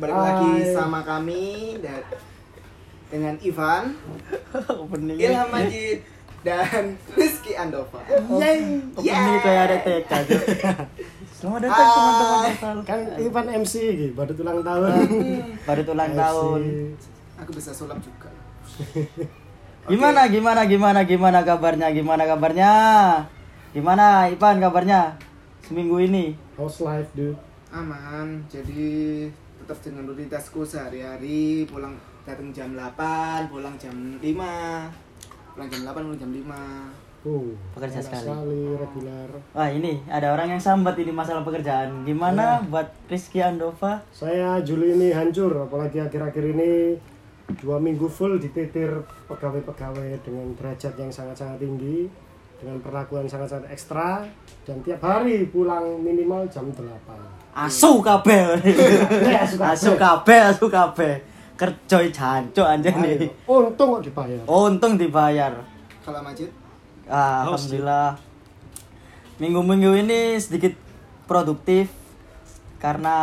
Balik lagi Hai. sama kami dan dengan Ivan, Ilham Majid, dan Rizky Andova. Yeay. Opening kayak ada TK gitu. Selamat datang Hai. teman-teman. Kan Ivan MC gitu, baru ulang tahun. Baru ulang tahun. Aku bisa sulap juga. Gimana gimana gimana gimana kabarnya? Gimana kabarnya? Gimana Ipan kabarnya? Seminggu ini. House life dude. Aman, jadi tetap dengan rutinitasku sehari-hari pulang datang jam 8, pulang jam 5. Pulang jam 8, pulang jam 5. Uh, Pekerja enak sekali. reguler. Wah ini ada orang yang sambat ini masalah pekerjaan. Gimana buat Rizky Andova? Saya Juli ini hancur, apalagi akhir-akhir ini dua minggu full dititir pegawai-pegawai dengan derajat yang sangat-sangat tinggi, dengan perlakuan sangat-sangat ekstra, dan tiap hari pulang minimal jam 8. Asu kabeh. Ya, asu kabeh. Asu kabeh, asu kabeh. Kerjoi jancuk nih. untung kok dibayar. Untung dibayar. Kalau Majid, Ah, Alhamdulillah. Minggu-minggu ini sedikit produktif karena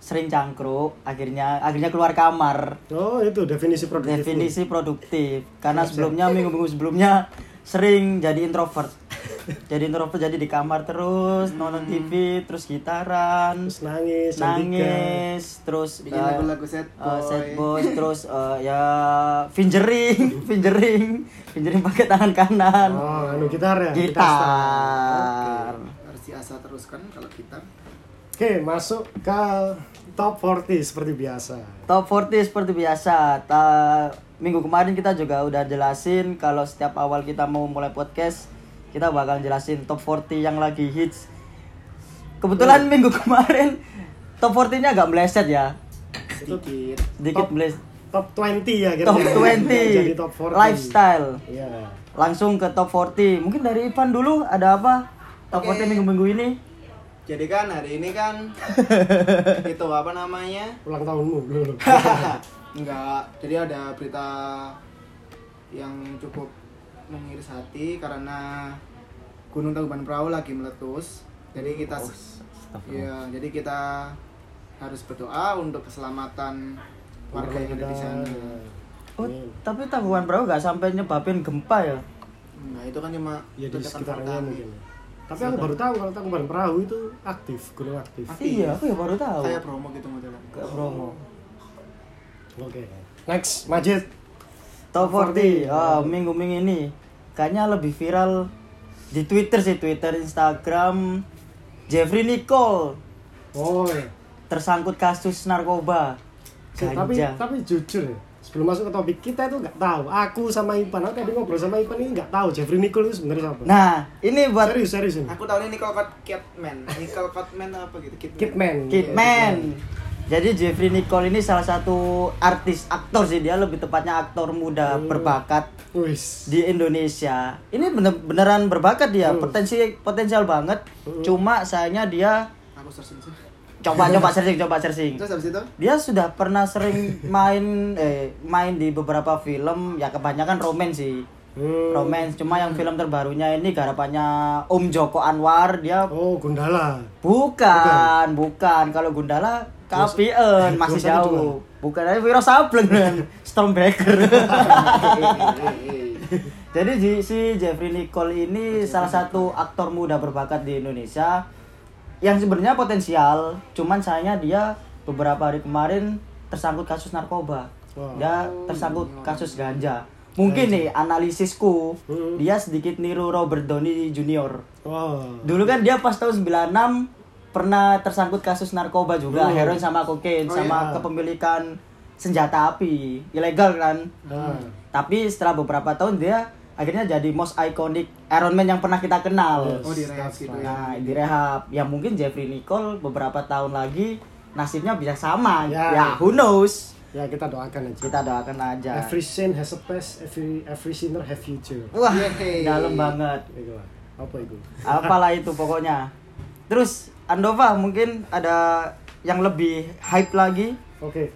sering cangkruk, akhirnya akhirnya keluar kamar. Oh, itu definisi produktif. Definisi produktif. Karena sebelumnya minggu-minggu sebelumnya sering jadi introvert. jadi introvert jadi di kamar terus nonton TV, terus gitaran, Terus nangis, cantika. nangis, terus bikin eh, lagu-lagu sad eh, boy. sad boy, terus eh, ya fingering, fingering, fingering pakai tangan kanan. Oh, anu gitar ya? gitar. Harus diasah terus kan kalau kita. Oke, masuk ke top 40 seperti biasa. Top 40 seperti biasa. Ta- minggu kemarin kita juga udah jelasin kalau setiap awal kita mau mulai podcast, kita bakal jelasin top 40 yang lagi hits. Kebetulan minggu kemarin top 40-nya agak meleset ya. Sedikit. Sedikit Top- meleset. Top 20 ya kira Top 20 Jadi top 40. lifestyle. Iya. Langsung ke top 40. Mungkin dari Ivan dulu ada apa? Top Oke. 40 minggu-minggu ini. Jadi kan hari ini kan itu apa namanya? Ulang tahunmu dulu. Enggak. Jadi ada berita yang cukup mengiris hati karena Gunung Tangkuban Perahu lagi meletus. Jadi kita ya, jadi kita harus berdoa untuk keselamatan warga yang ada di sana. Oh, Amin. tapi Tangkuban Perahu gak sampai nyebabin gempa ya? Nah, itu kan cuma Ya di sekitarnya mungkin. Tapi aku baru tahu kalau Tangkuban Perahu itu aktif, gunung aktif. Aktif. Iya, aku ya baru tahu. Kayak promo gitu modelnya. Kayak promo. Oke. Next, Majid. Top 40 oh, minggu-minggu ini kayaknya lebih viral di Twitter sih, Twitter, Instagram. Jeffrey Nicole Oh, iya. tersangkut kasus narkoba. Sih, tapi Ganja. tapi jujur ya, sebelum masuk ke topik kita itu nggak tahu. Aku sama Ipan, aku tadi ngobrol sama Ipan ini nggak tahu Jeffrey Nicole itu sebenarnya siapa. Nah, ini buat serius serius ini. Aku tahu ini Nicole Kid- Kidman. Nicole Kidman apa gitu? Kidman. Kidman. Kidman. Jadi Jeffrey Nicole ini salah satu artis aktor sih dia lebih tepatnya aktor muda Hmm. berbakat Wis. di Indonesia. Ini bener beneran berbakat dia, Hmm. potensi potensial banget. Hmm. Cuma sayangnya dia Aku searching sih. coba coba searching, coba searching. Terus habis itu? Dia sudah pernah sering main eh main di beberapa film ya kebanyakan romance sih. Hmm. Romance cuma yang film terbarunya ini garapannya Om Joko Anwar dia Oh, Gundala. bukan, bukan. Kalau Gundala KPN masih jauh. Bukan aja Wiro Sableng kan. Stormbreaker. Jadi si Jeffrey Nicole ini salah satu aktor muda berbakat di Indonesia yang sebenarnya potensial, cuman sayangnya dia beberapa hari kemarin tersangkut kasus narkoba. Dia tersangkut kasus ganja. Mungkin nih analisisku, Hmm. dia sedikit niru Robert Downey Jr. Oh. Dulu kan dia pas tahun 96 pernah tersangkut kasus narkoba juga, Hmm. heroin sama kokain, Oh, sama iya. kepemilikan senjata api, ilegal kan. Ah. Tapi setelah beberapa tahun dia akhirnya jadi most iconic Iron Man yang pernah kita kenal. Yes. Oh, di rehab gitu ya. Nah, direhab. Ya mungkin Jeffrey Nicole beberapa tahun lagi nasibnya bisa sama. Ya. Ya, who knows? Ya kita doakan aja. Kita doakan aja. Every sin has a past, every every sinner have future. Wah, Yeay. dalam banget. Itu. Apa itu? Apalah itu pokoknya. Terus Andova mungkin ada yang lebih hype lagi. Oke.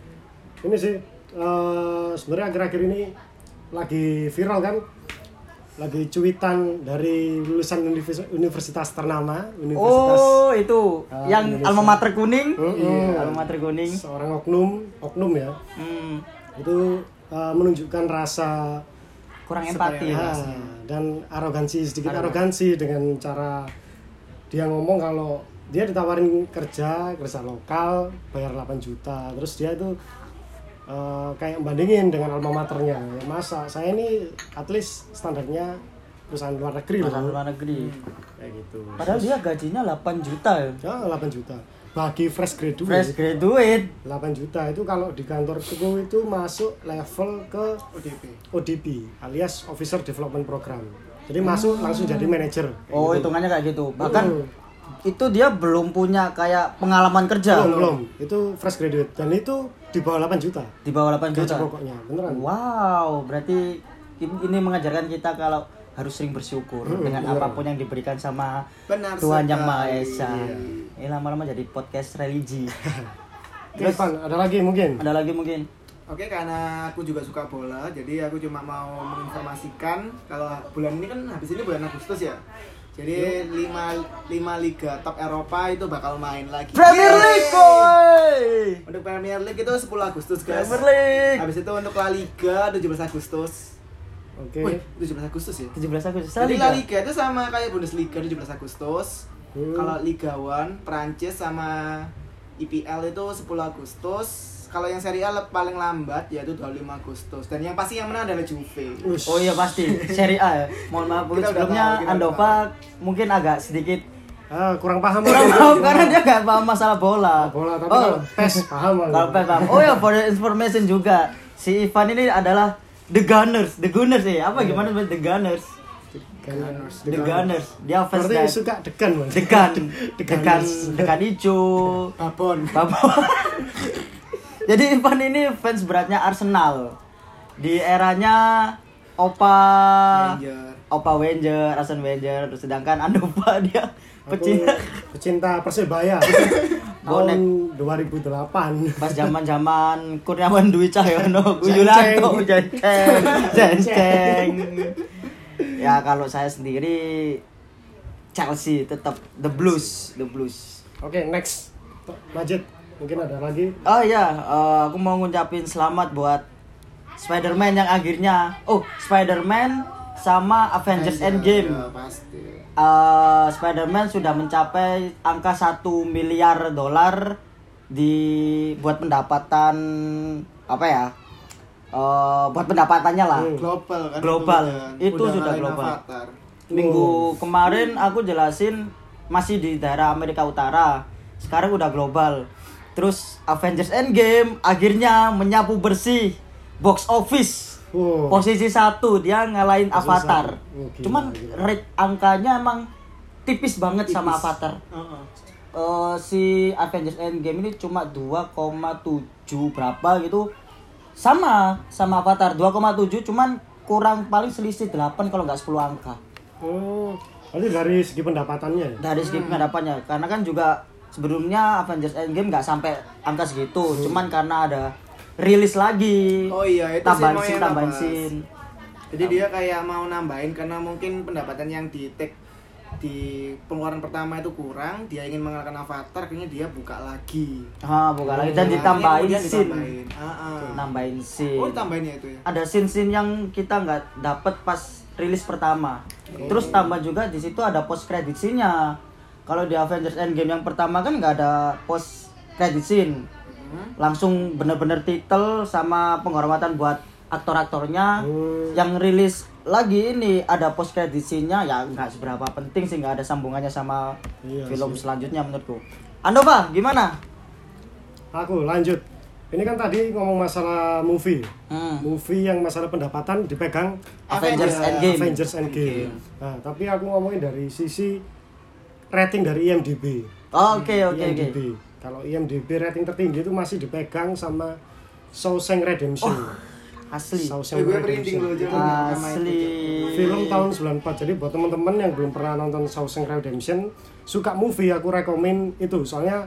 Ini sih eh, sebenarnya akhir-akhir ini lagi viral kan lagi cuitan dari lulusan univers- universitas ternama, universitas Oh, itu Ah, yang Indonesia. alma mater kuning. Mm-mm. Iya, alma mater kuning. seorang oknum, oknum ya. Hmm, Itu uh, menunjukkan rasa kurang empati. ah, dan arogansi sedikit arogansi dengan cara dia ngomong kalau dia ditawarin kerja kerja lokal bayar 8 juta terus dia itu uh, kayak bandingin dengan alma maternya ya masa saya ini at least standarnya perusahaan luar negeri Perusahaan loh luar negeri. kayak gitu Padahal dia gajinya 8 juta ya. ya 8 juta bagi fresh graduate Fresh graduate. 8 juta itu kalau di kantor itu itu masuk level ke ODP ODP alias Officer Development Program. Jadi masuk langsung jadi manajer. Kayak Oh, gitu. hitungannya kayak gitu. Bahkan Hmm. itu dia belum punya kayak pengalaman kerja. belum, belum. Itu fresh graduate dan itu di bawah 8 juta Di bawah 8 gaji juta. pokoknya. Beneran. Wow, berarti ini ini mengajarkan kita kalau harus sering bersyukur Hmm, dengan bener. apa pun yang diberikan sama Benar Tuhan Yang. Maha Esa. Iya. Ini lama-lama jadi podcast religi. Oke, Pan, ada lagi mungkin? Ada lagi mungkin? Oke, karena aku juga suka bola, jadi aku cuma mau menginformasikan kalau bulan ini kan habis ini bulan Agustus ya. Jadi 5 5 liga top Eropa itu bakal main lagi. Premier! League, boy! Untuk Premier League itu 10 Agustus, guys. Premier League. Habis itu untuk La Liga 17 Agustus. Oke. Wih, 17 Agustus ya? 17 Agustus. Jadi Liga. La Liga itu sama kayak Bundesliga 17 Agustus. Hmm. Kalau Liga 1 Prancis sama IPL itu 10 Agustus. Kalau yang Serie A paling lambat yaitu 25 Agustus. Dan yang pasti yang menang adalah Juve. Ush. Oh iya pasti, Serie A ya. Mohon maaf mungkin sebelumnya tahu, Andova mungkin agak sedikit Ah, kurang paham. kurang paham karena dia nggak paham masalah bola. bola tapi oh, kalau PES paham kalau PES paham. Oh ya, for the information juga. Si Ivan ini adalah The Gunners, The Gunners ya. Apa gimana sebenarnya The Gunners? Gunners. The Gunners. Dia fans Berarti dari suka degan, Mas. Degan, The Degan, Gunners. Degan Ijo, Babon. Babo. Jadi Ivan ini fans beratnya Arsenal. Di eranya Opa Ranger. Opa Wenger, Arsene Wenger, sedangkan Andova dia pecinta pecinta Persebaya. Bonek. tahun 2008. pas zaman-zaman Kurniawan Dwi Cahyono, Ceng-ceng. Yulianto, Jenceng, Jenceng. Ya kalau saya sendiri Chelsea tetap the Blues, the Blues. Oke, next. Majid, mungkin ada lagi. Oh iya, eh, aku mau ngucapin selamat buat Spider-Man yang akhirnya oh Spider-Man sama Avengers Endgame. Ya, pasti. Eh, Spider-Man sudah mencapai angka 1 miliar dolar di buat pendapatan apa ya? Eh, buat pendapatannya lah. Hmm. Global kan. Global. kan. Itu Udah sudah global. Avatar. Minggu kemarin aku jelasin masih di daerah Amerika Utara. Sekarang udah global. Terus Avengers Endgame akhirnya menyapu bersih box office. Wow. Posisi satu dia ngalahin Posisi Avatar. gila, Cuman gila. rate angkanya emang tipis banget sama Tipis. Avatar. Heeh. Eh, si Avengers Endgame ini cuma 2,7 berapa gitu. Sama sama Avatar 2,7 cuman kurang paling selisih 8 kalau nggak 10 angka. Oh, berarti dari segi pendapatannya ya? Dari segi pendapatnya karena kan juga sebelumnya Avengers Endgame nggak sampai angka segitu. Cuman karena ada rilis lagi. Oh iya, itu sih tambahan mau scene, tambahan ngebahas. scene. Jadi dia kayak mau nambahin karena mungkin pendapatan yang di take di pengeluaran pertama itu kurang, dia ingin mengalahkan Avatar, akhirnya dia buka lagi. Ah, bukan lagi dan ditambahin scene. ditambahin. Ah, ah. Nambahin scene. Oh, ditambahinnya itu ya. ada scene-scene yang kita nggak dapet pas rilis pertama. Terus tambah juga di situ ada post credit scene-nya. Kalau di Avengers Endgame yang pertama kan nggak ada post credit scene. Hmm. Langsung bener-bener title sama penghormatan buat aktor-aktornya. Hmm. Yang rilis lagi ini ada post credit scene-nya ya nggak seberapa penting sih nggak ada sambungannya sama Iya film sih. selanjutnya menurutku. Andova gimana? Aku lanjut. Ini kan tadi ngomong masalah movie. Hmm. Movie yang masalah pendapatan dipegang Avengers ya, Endgame. Avengers Endgame. Nah, tapi aku ngomongin dari sisi rating dari IMDb. Oh, Oke oke oke. IMDb. Kalau IMDb rating tertinggi itu masih dipegang sama Shawshank Redemption. Asli. Eh, Shawshank gue loh Redemption. itu. Asli. Film tahun 94. Jadi buat teman-teman yang belum pernah nonton Shawshank Redemption, suka movie aku rekomen itu. Soalnya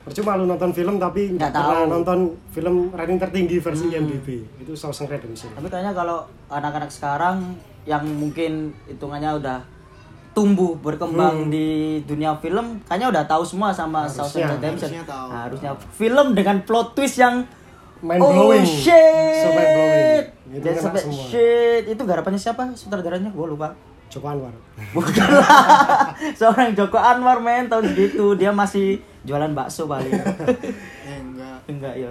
percuma lu nonton film tapi Nggak tahu. nonton film rating tertinggi versi IMDb. Itu Shawshank Redemption. Tapi kayaknya kalau anak-anak sekarang yang mungkin hitungannya udah tumbuh berkembang Hmm. di dunia film kayaknya udah tahu semua sama Shawshank Redemption. harusnya tahu. Harusnya film dengan plot twist yang Mind oh blowing. shit. So mind blowing. Itu Dan sampai semua. shit itu garapannya siapa? Sutradaranya gue lupa. Joko Anwar. Bukan lah. Seorang Joko Anwar men tahun segitu dia masih jualan bakso paling. enggak Enggak ya.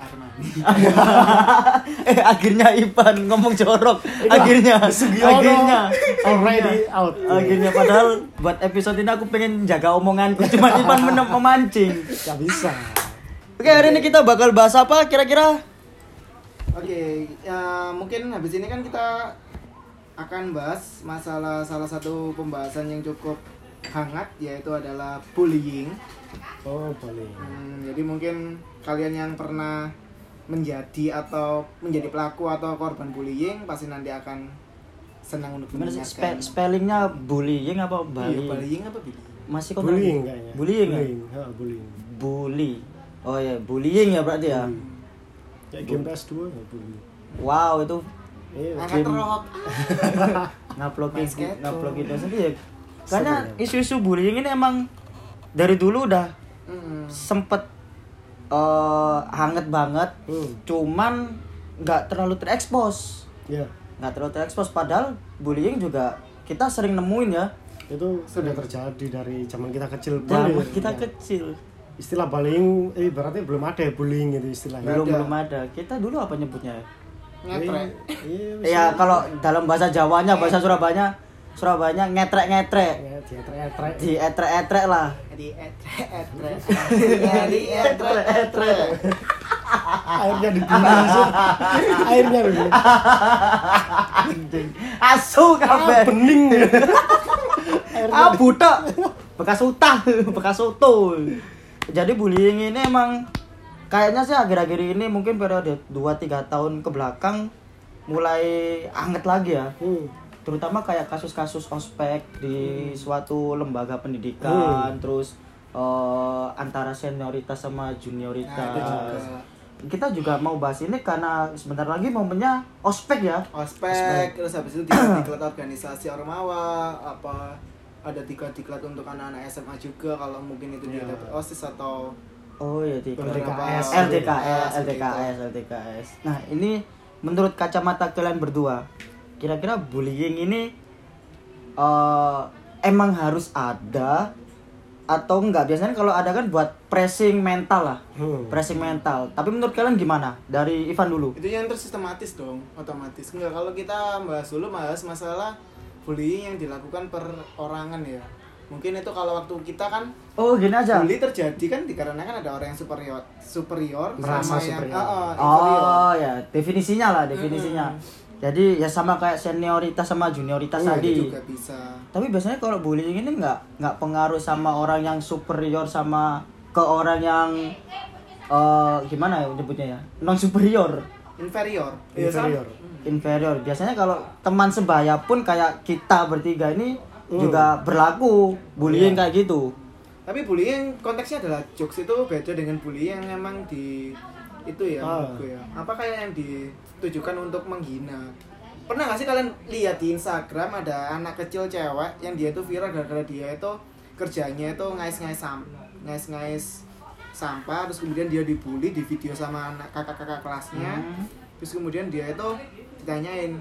Armani eh akhirnya Ipan ngomong jorok. Akhirnya Sugiono akhirnya already out. Akhirnya padahal buat episode ini aku pengen jaga omonganku cuma Ipan menem- memancing. Gak bisa. Oke, hari ini kita bakal bahas apa kira-kira? Oke, ya mungkin habis ini kan kita akan bahas masalah salah satu pembahasan yang cukup hangat yaitu adalah bullying. Oh, boleh. Hmm, jadi mungkin kalian yang pernah menjadi atau menjadi pelaku atau korban bullying pasti nanti akan senang untuk mendengarkan. spe- spellingnya bullying apa Iya, bullying? bullying apa bullying? Masih kok Bullying kayaknya. Bullying ya? Bullying. Ha, bullying. Bully. Oh ya, bullying ya berarti ya. Bullying. Kayak game PS2 ya bullying. Wow, itu Iya. Angkat skateboard. nguploadin itu sendiri. Karena isu-isu bullying ini emang dari dulu udah Hmm. sempet eh, hangat banget, Hmm. cuman nggak terlalu terekspos, Ya. nggak terlalu terekspos. Padahal bullying juga kita sering nemuin ya, Itu sudah terjadi dari zaman kita kecil zaman ya. kita Ya. kecil Istilah bullying, eh berarti belum ada ya bullying itu istilahnya. belum ada. belum ada. Kita dulu apa nyebutnya? Ngetrek. Iya, Ya kalau dalam bahasa Jawanya, bahasa Surabaya, Surabaya ngetrek-ngetrek, Ya, dietrek-etrek. di etrek-etrek lah. Di etre etre. Di etre etre. Airnya dibunuh sih. Airnya. Anjing. Asu Ah, kabeh. bening. Ah budak. Bekas utah, bekas soto. Jadi bullying ini emang kayaknya sih akhir-akhir ini mungkin periode 2-3 tahun ke belakang mulai anget lagi ya. Hmm. Terutama kayak kasus-kasus ospek di suatu lembaga pendidikan, terus eh, antara senioritas sama junioritas. Nah, juga. Kita juga mau bahas ini karena sebentar lagi momennya ospek ya. ospek terus habis itu diklat-diklat organisasi ormawa apa ada diklat-diklat untuk anak-anak SMA juga kalau mungkin itu dia Iya. dapat osis atau Oh iya LDKS. LDKS, LDKS, LDKS. Nah ini menurut kacamata kalian berdua, kira-kira bullying ini eh, emang harus ada atau enggak? Biasanya kalau ada kan buat pressing mental lah, Hmm. pressing mental. Tapi menurut kalian gimana? Dari Ivan dulu. itu yang tersistematis dong otomatis enggak kalau kita bahas dulu bahas masalah bullying yang dilakukan perorangan ya mungkin itu kalau waktu kita kan Oh gini aja. bully terjadi kan dikarenakan ada orang yang superior superior Merasa sama yang superior. Ah, ah, inferior. Oh ya definisinya lah definisinya. Jadi ya sama kayak senioritas sama junioritas Iya, tadi. itu juga bisa Tapi biasanya kalau bullying ini nggak nggak pengaruh sama orang yang superior sama ke orang yang eh gimana ya nyebutnya ya non superior inferior Iya. Inferior. inferior. Biasanya kalau teman sebaya pun kayak kita bertiga ini Hmm. juga berlaku bullying Iya. kayak gitu. tapi bullying konteksnya adalah jokes itu beda dengan bullying yang memang di itu ya Ah. ya apa kayak yang ditujukan untuk menghina pernah gak sih kalian lihat di Instagram ada anak kecil cewek yang dia itu viral gara-gara dia itu kerjanya itu ngais-ngais sam ngais-ngais sampah terus kemudian dia dibully di video sama anak kakak-kakak kelasnya Hmm. terus kemudian dia itu ditanyain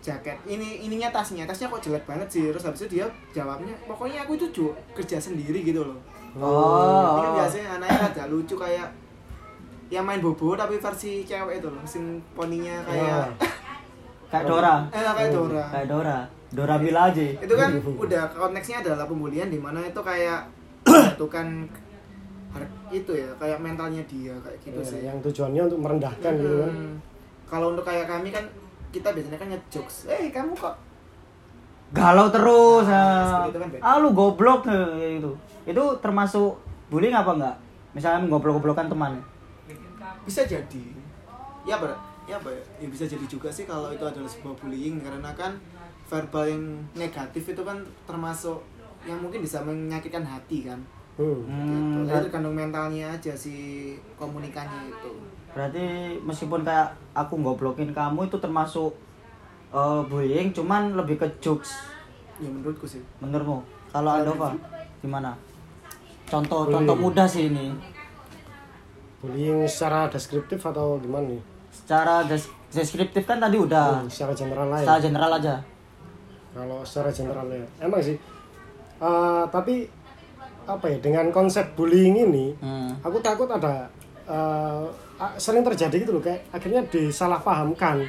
jaket ini ininya tasnya tasnya kok jelek banget sih terus habis itu dia jawabnya pokoknya aku itu kerja sendiri gitu loh ini kan Oh. biasanya anaknya agak lucu kayak yang main bobo tapi versi cewek itu loh mesin poninya kayak Kayak Dora. eh kayak Dora Kayak Dora. Dora Milaje. itu kan udah konteksnya adalah pembulian di mana itu kayak menjatuhkan har- itu ya kayak mentalnya dia kayak gitu Ya, sih yang tujuannya untuk merendahkan gitu kan. Hmm. kalau untuk kayak kami kan kita biasanya kan jokes eh kamu kok Galau terus. Nah, ah. itu kan ah lu goblok eh, itu. Itu termasuk bullying apa enggak? Misalnya ngobrol-ngobrokan teman. Bisa jadi. Ya ber ya apa ya? Ya bisa jadi juga sih kalau itu adalah sebuah bullying karena kan verbal yang negatif itu kan termasuk yang mungkin bisa menyakitkan hati kan? Hmm. Hmm, gitu. Jadi tergantung mentalnya aja si komunikannya itu. Berarti meskipun kayak aku ngoblokin kamu itu termasuk eh, bullying cuman lebih ke jokes. Ya menurutku sih. Menurutmu. Kalau Kalau Andova gimana? Contoh Bullying. contoh mudah sih ini bullying secara deskriptif atau gimana nih? Secara des- deskriptif kan tadi udah. Hmm, secara general lah ya secara general aja. Kalau secara general ya. Emang sih. Eh, tapi apa ya dengan konsep bullying ini hmm. aku takut ada a- sering terjadi gitu loh. Kayak akhirnya disalahpahamkan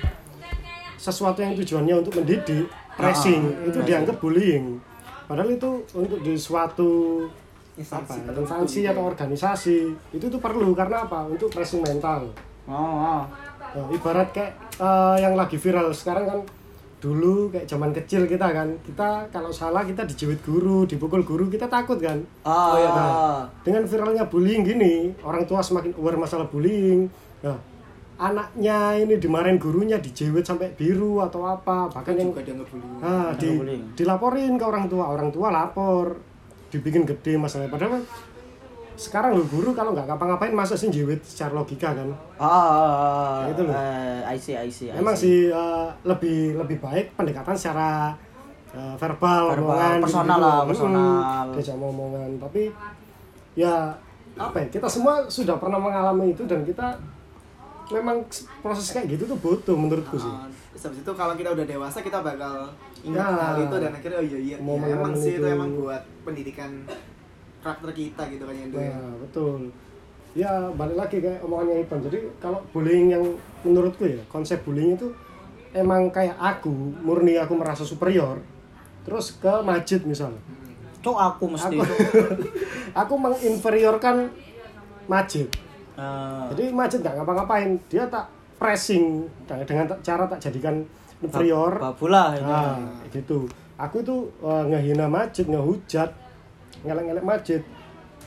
sesuatu yang tujuannya untuk mendidik pressing itu dianggap bullying. Padahal itu untuk di suatu Instansi atau instansi atau organisasi? Itu tuh perlu karena apa? Untuk pressing mental. Oh, oh. Nah, ibarat kayak eh, yang lagi viral sekarang kan dulu kayak zaman kecil kita kan kita kalau salah kita dijerit guru dipukul guru kita takut kan? Oh, iya, Nah, dengan viralnya bullying gini orang tua semakin aware masalah bullying. Nah anaknya ini dimarahin gurunya dijewet sampai biru atau apa bahkan kan yang juga dianggap bullying nah, di, bullying. dilaporin ke orang tua orang tua lapor dibikin gede masalahnya padahal kan sekarang lo guru kalau nggak ngapa-ngapain masa sih jewet secara logika kan Oh, oh, oh, Nah, itu loh. Eh, I see, I see, I Memang see. sih eh, lebih lebih baik pendekatan secara eh, verbal, Verbal, omongan, personal gitu-gitu. lah, Mm, personal. diajak omongan. Tapi ya apa ya? Kita semua sudah pernah mengalami itu dan kita memang proses kayak gitu tuh butuh menurutku sih. Ah, terus habis itu kalau kita udah dewasa kita bakal ingat Ya. hal itu dan akhirnya oh iya iya, Mau iya, emang sih itu itu. emang buat pendidikan karakter kita gitu kan yang itu ya. Nah, betul. Ya balik lagi kayak omongannya Ipan. Jadi kalau bullying yang menurutku ya konsep bullying itu emang kayak aku murni aku merasa superior terus ke Majid misalnya. Cok aku mesti. aku aku menginferiorkan Majid Eh, jadi Majid nggak ngapa-ngapain dia tak pressing dengan cara tak jadikan inferior Babula ini. nah gitu aku itu eh, ngehina Majid ngehujat ngelek-ngelek Majid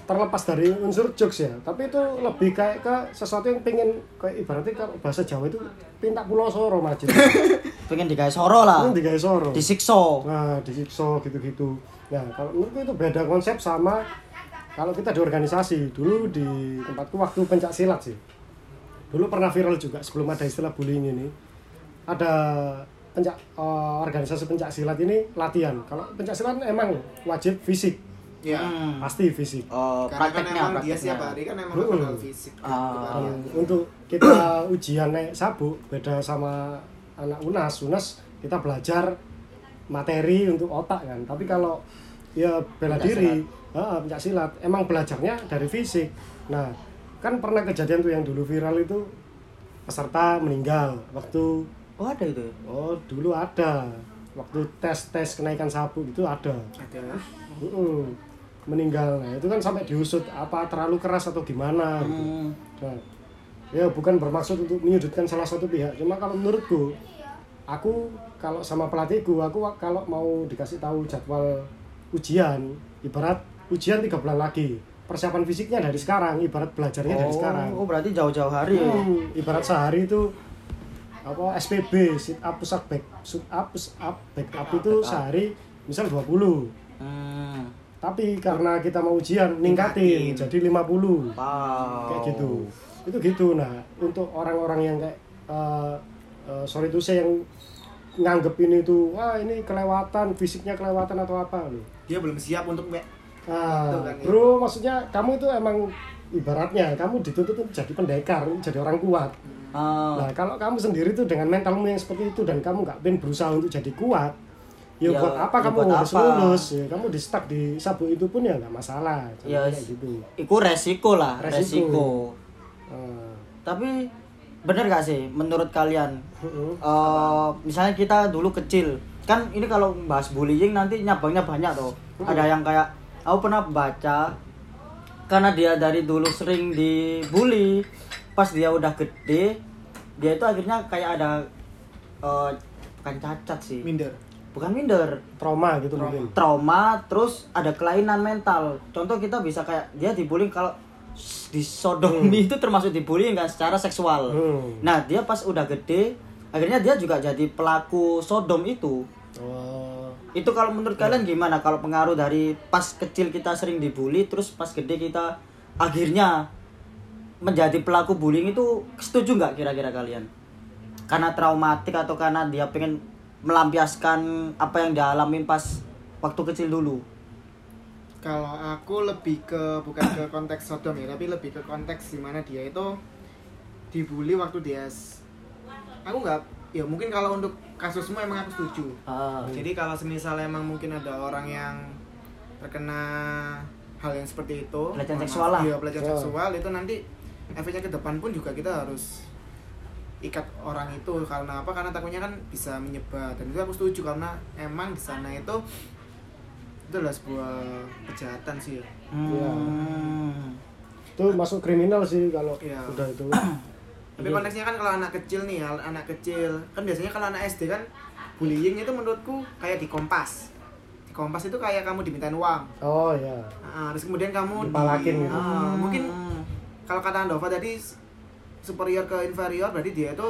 terlepas dari unsur jokes ya tapi itu lebih kayak ke sesuatu yang pengen kayak ibaratnya kalau bahasa Jawa itu pinta pulau soro Majid Pengen digawe soro lah. itu digawe soro Disikso. Nah, disiksa gitu-gitu. Nah, kalau menurutku itu beda konsep sama kalau kita di organisasi. Dulu di tempatku waktu pencak silat sih. Dulu pernah viral juga sebelum ada istilah bullying ini. Ada pencak eh, organisasi pencak silat ini latihan. Kalau pencak silat emang wajib fisik, Ya. Hmm. pasti fisik. Oh, Karena kan prakteknya, emang dia setiap hari kan emang bakal fisik hari. Dan untuk kita ujian naik sabuk beda sama anak unas unas kita belajar materi untuk otak kan tapi kalau ya bela Pencak diri ah, pencak silat emang belajarnya dari fisik nah kan pernah kejadian tuh yang dulu viral itu peserta meninggal waktu Oh, ada itu. oh dulu ada waktu tes tes kenaikan sabuk itu ada Ada. Mm-mm. meninggal nah itu kan sampai diusut apa terlalu keras atau gimana gitu. Hmm. Nah, ya bukan bermaksud untuk menyudutkan salah satu pihak. Cuma kalau menurutku, aku kalau sama pelatihku, aku kalau mau dikasih tahu jadwal ujian, ibarat ujian tiga bulan lagi, persiapan fisiknya dari sekarang, ibarat belajarnya dari Oh, sekarang. oh, berarti jauh-jauh hari ya. Hmm, ibarat sehari itu apa SPB, sit up, push up, back, sit up, push up, back up itu sehari misal 20. Hmm. Tapi karena kita mau ujian, ningkatin Ningkatin. jadi 50 Wow. kayak gitu itu gitu nah untuk orang-orang yang kayak eh, eh, sorry itu saya yang nganggep ini tuh wah ini kelewatan fisiknya kelewatan atau apa loh Dia belum siap untuk me- nah, Itu kan, ya. bro maksudnya kamu itu emang ibaratnya kamu dituntut untuk jadi pendekar jadi orang kuat Ah, nah kalau kamu sendiri tuh dengan mentalmu yang seperti itu dan kamu nggak pengen berusaha untuk jadi kuat ya, Ya, buat apa ya kamu buat harus apa? lulus ya kamu di stuck di sabuk itu pun ya nggak masalah Ya, kayak gitu Iku resiko lah, Resiko. resiko. Ah, Tapi bener gak sih menurut kalian? heeh. eh misalnya kita dulu kecil, kan ini kalau bahas bullying nanti nyabangnya banyak tuh. Ada yang kayak aku pernah baca karena dia dari dulu sering dibully, pas dia udah gede, dia itu akhirnya kayak ada eh bukan cacat sih, minder. bukan minder, trauma gitu Trauma. mungkin. Trauma terus ada kelainan mental. Contoh kita bisa kayak dia dibully kalau s- di sodomi itu termasuk dibully kan secara seksual. Hmm. nah dia pas udah gede akhirnya dia juga jadi pelaku sodom itu Oh, itu kalau menurut kalian gimana? Kalau pengaruh dari pas kecil kita sering dibully terus pas gede kita akhirnya menjadi pelaku bullying itu setuju nggak kira-kira kalian? Karena traumatik atau karena dia pengen melampiaskan apa yang dialamin pas waktu kecil dulu? Kalau aku lebih ke bukan ke konteks Sodom ya, tapi lebih ke konteks di mana dia itu dibully waktu dia aku nggak ya mungkin kalau untuk kasusmu emang aku setuju. Ah, Jadi kalau semisal emang mungkin ada orang yang terkena hal yang seperti itu, Pelecehan seksual lah. Iya, pelecehan Oh. seksual itu nanti efeknya ke depan pun juga kita harus ikat orang itu karena apa? Karena takutnya kan bisa menyebar dan itu aku setuju karena emang di sana itu itu adalah sebuah kejahatan sih ya. hmm. itu masuk kriminal sih kalau Iya. udah itu Tapi Iya. konteksnya kan kalau anak kecil nih, anak kecil kan biasanya kalau anak SD kan bullying itu menurutku kayak di kompas. Di kompas itu kayak kamu dimintain uang. oh ya Ah, terus kemudian kamu Dipalakin gitu. Ah, mungkin kalau kata Andova tadi superior ke inferior berarti dia itu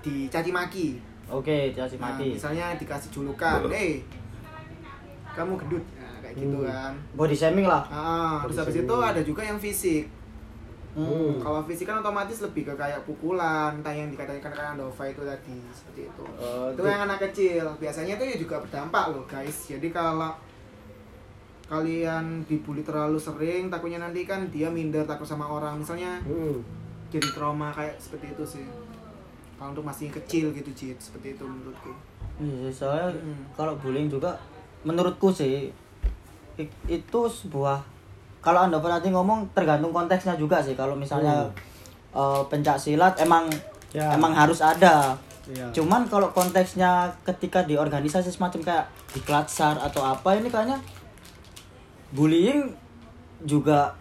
dicaci maki. oke caci Nah, maki misalnya dikasih julukan, "Eh, kamu gendut." Nah, kayak gitu Hmm. kan. body shaming lah Ah, terus Body habis shaming. itu ada juga yang fisik. Hmm. Kalau fisik kan otomatis lebih ke kayak pukulan, entah yang dikatakan kayak Andova itu tadi seperti itu. Oh, itu yang anak kecil. Biasanya itu ya juga berdampak loh guys. Jadi kalau kalian dibully terlalu sering, takutnya nanti kan dia minder takut sama orang. Misalnya Hmm. jadi trauma kayak seperti itu sih. Kalau untuk masih kecil gitu Cid, seperti itu menurutku. Iya, soalnya Mm. kalau bullying juga menurutku sih itu sebuah kalau anda tadi ngomong tergantung konteksnya juga sih kalau misalnya eh, pencak silat emang Ya. emang harus ada Iya. cuman kalau konteksnya ketika di organisasi semacam kayak di klatsar atau apa ini kayaknya bullying juga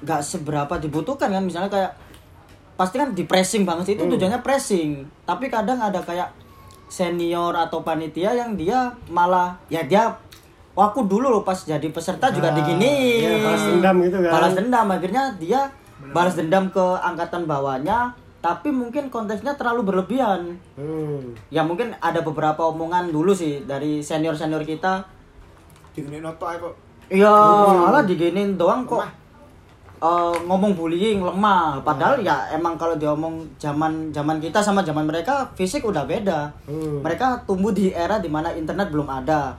nggak seberapa dibutuhkan kan misalnya kayak pasti kan di pressing banget itu Hmm. tujuannya pressing tapi kadang ada kayak senior atau panitia yang dia malah ya dia wah aku dulu loh pas jadi peserta juga Ah, digini iya, balas dendam gitu kan. balas dendam akhirnya dia balas dendam ke angkatan bawahnya tapi mungkin konteksnya terlalu berlebihan. Hmm. ya mungkin ada beberapa omongan dulu sih dari senior senior kita. Digini noto aja kok. iya malah diginin doang kok. Lemah. eh, ngomong bullying lemah. Padahal ya emang kalau diomong zaman zaman kita sama zaman mereka fisik udah beda. Hmm. mereka tumbuh di era di mana internet belum ada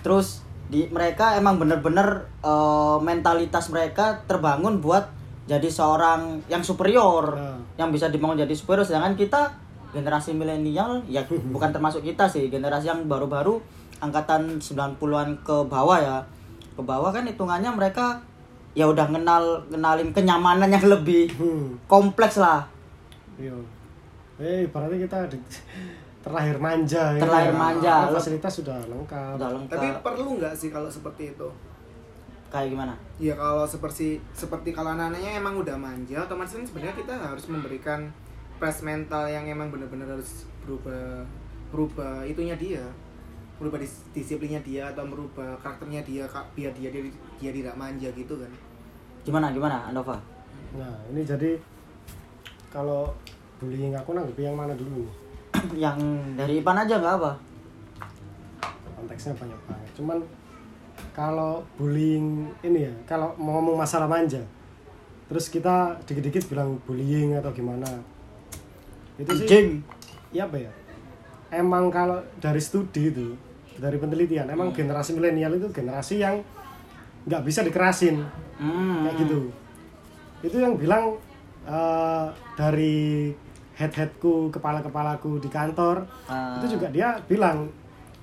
terus di mereka emang bener-bener eh, mentalitas mereka terbangun buat jadi seorang yang superior Ah. yang bisa dibangun jadi superior sedangkan kita generasi milenial ya bukan termasuk kita sih generasi yang baru-baru angkatan 90-an ke bawah ya ke bawah kan hitungannya mereka ya udah kenal kenalin kenyamanan yang lebih Hmm. kompleks lah Iya. Eh, berarti kita terlahir manja ya. Terlahir manja. Karena Fasilitas sudah lengkap. udah lengkap Tapi perlu nggak sih kalau seperti itu? kayak gimana Ya kalau seperti seperti kalau anak-anaknya emang udah manja, otomatis kan sebenarnya kita harus memberikan press mental yang emang benar-benar harus berubah berubah itunya dia merubah dis- disiplinnya dia atau merubah karakternya dia Kak, biar dia dia, dia tidak manja gitu kan gimana gimana Andova Nah, ini jadi kalau bullying aku nanggepi yang mana dulu nih? Yang dari Ipan aja nggak apa. Konteksnya banyak banget. Cuman kalau bullying ini ya kalau mau ngomong masalah manja terus kita dikit-dikit bilang bullying atau gimana. Itu sih ya apa ya? Emang kalau dari studi itu dari penelitian emang generasi milenial itu generasi yang nggak bisa dikerasin. Hmm. kayak gitu. Itu yang bilang eh, dari head headku kepala kepalaku di kantor Ah. itu juga dia bilang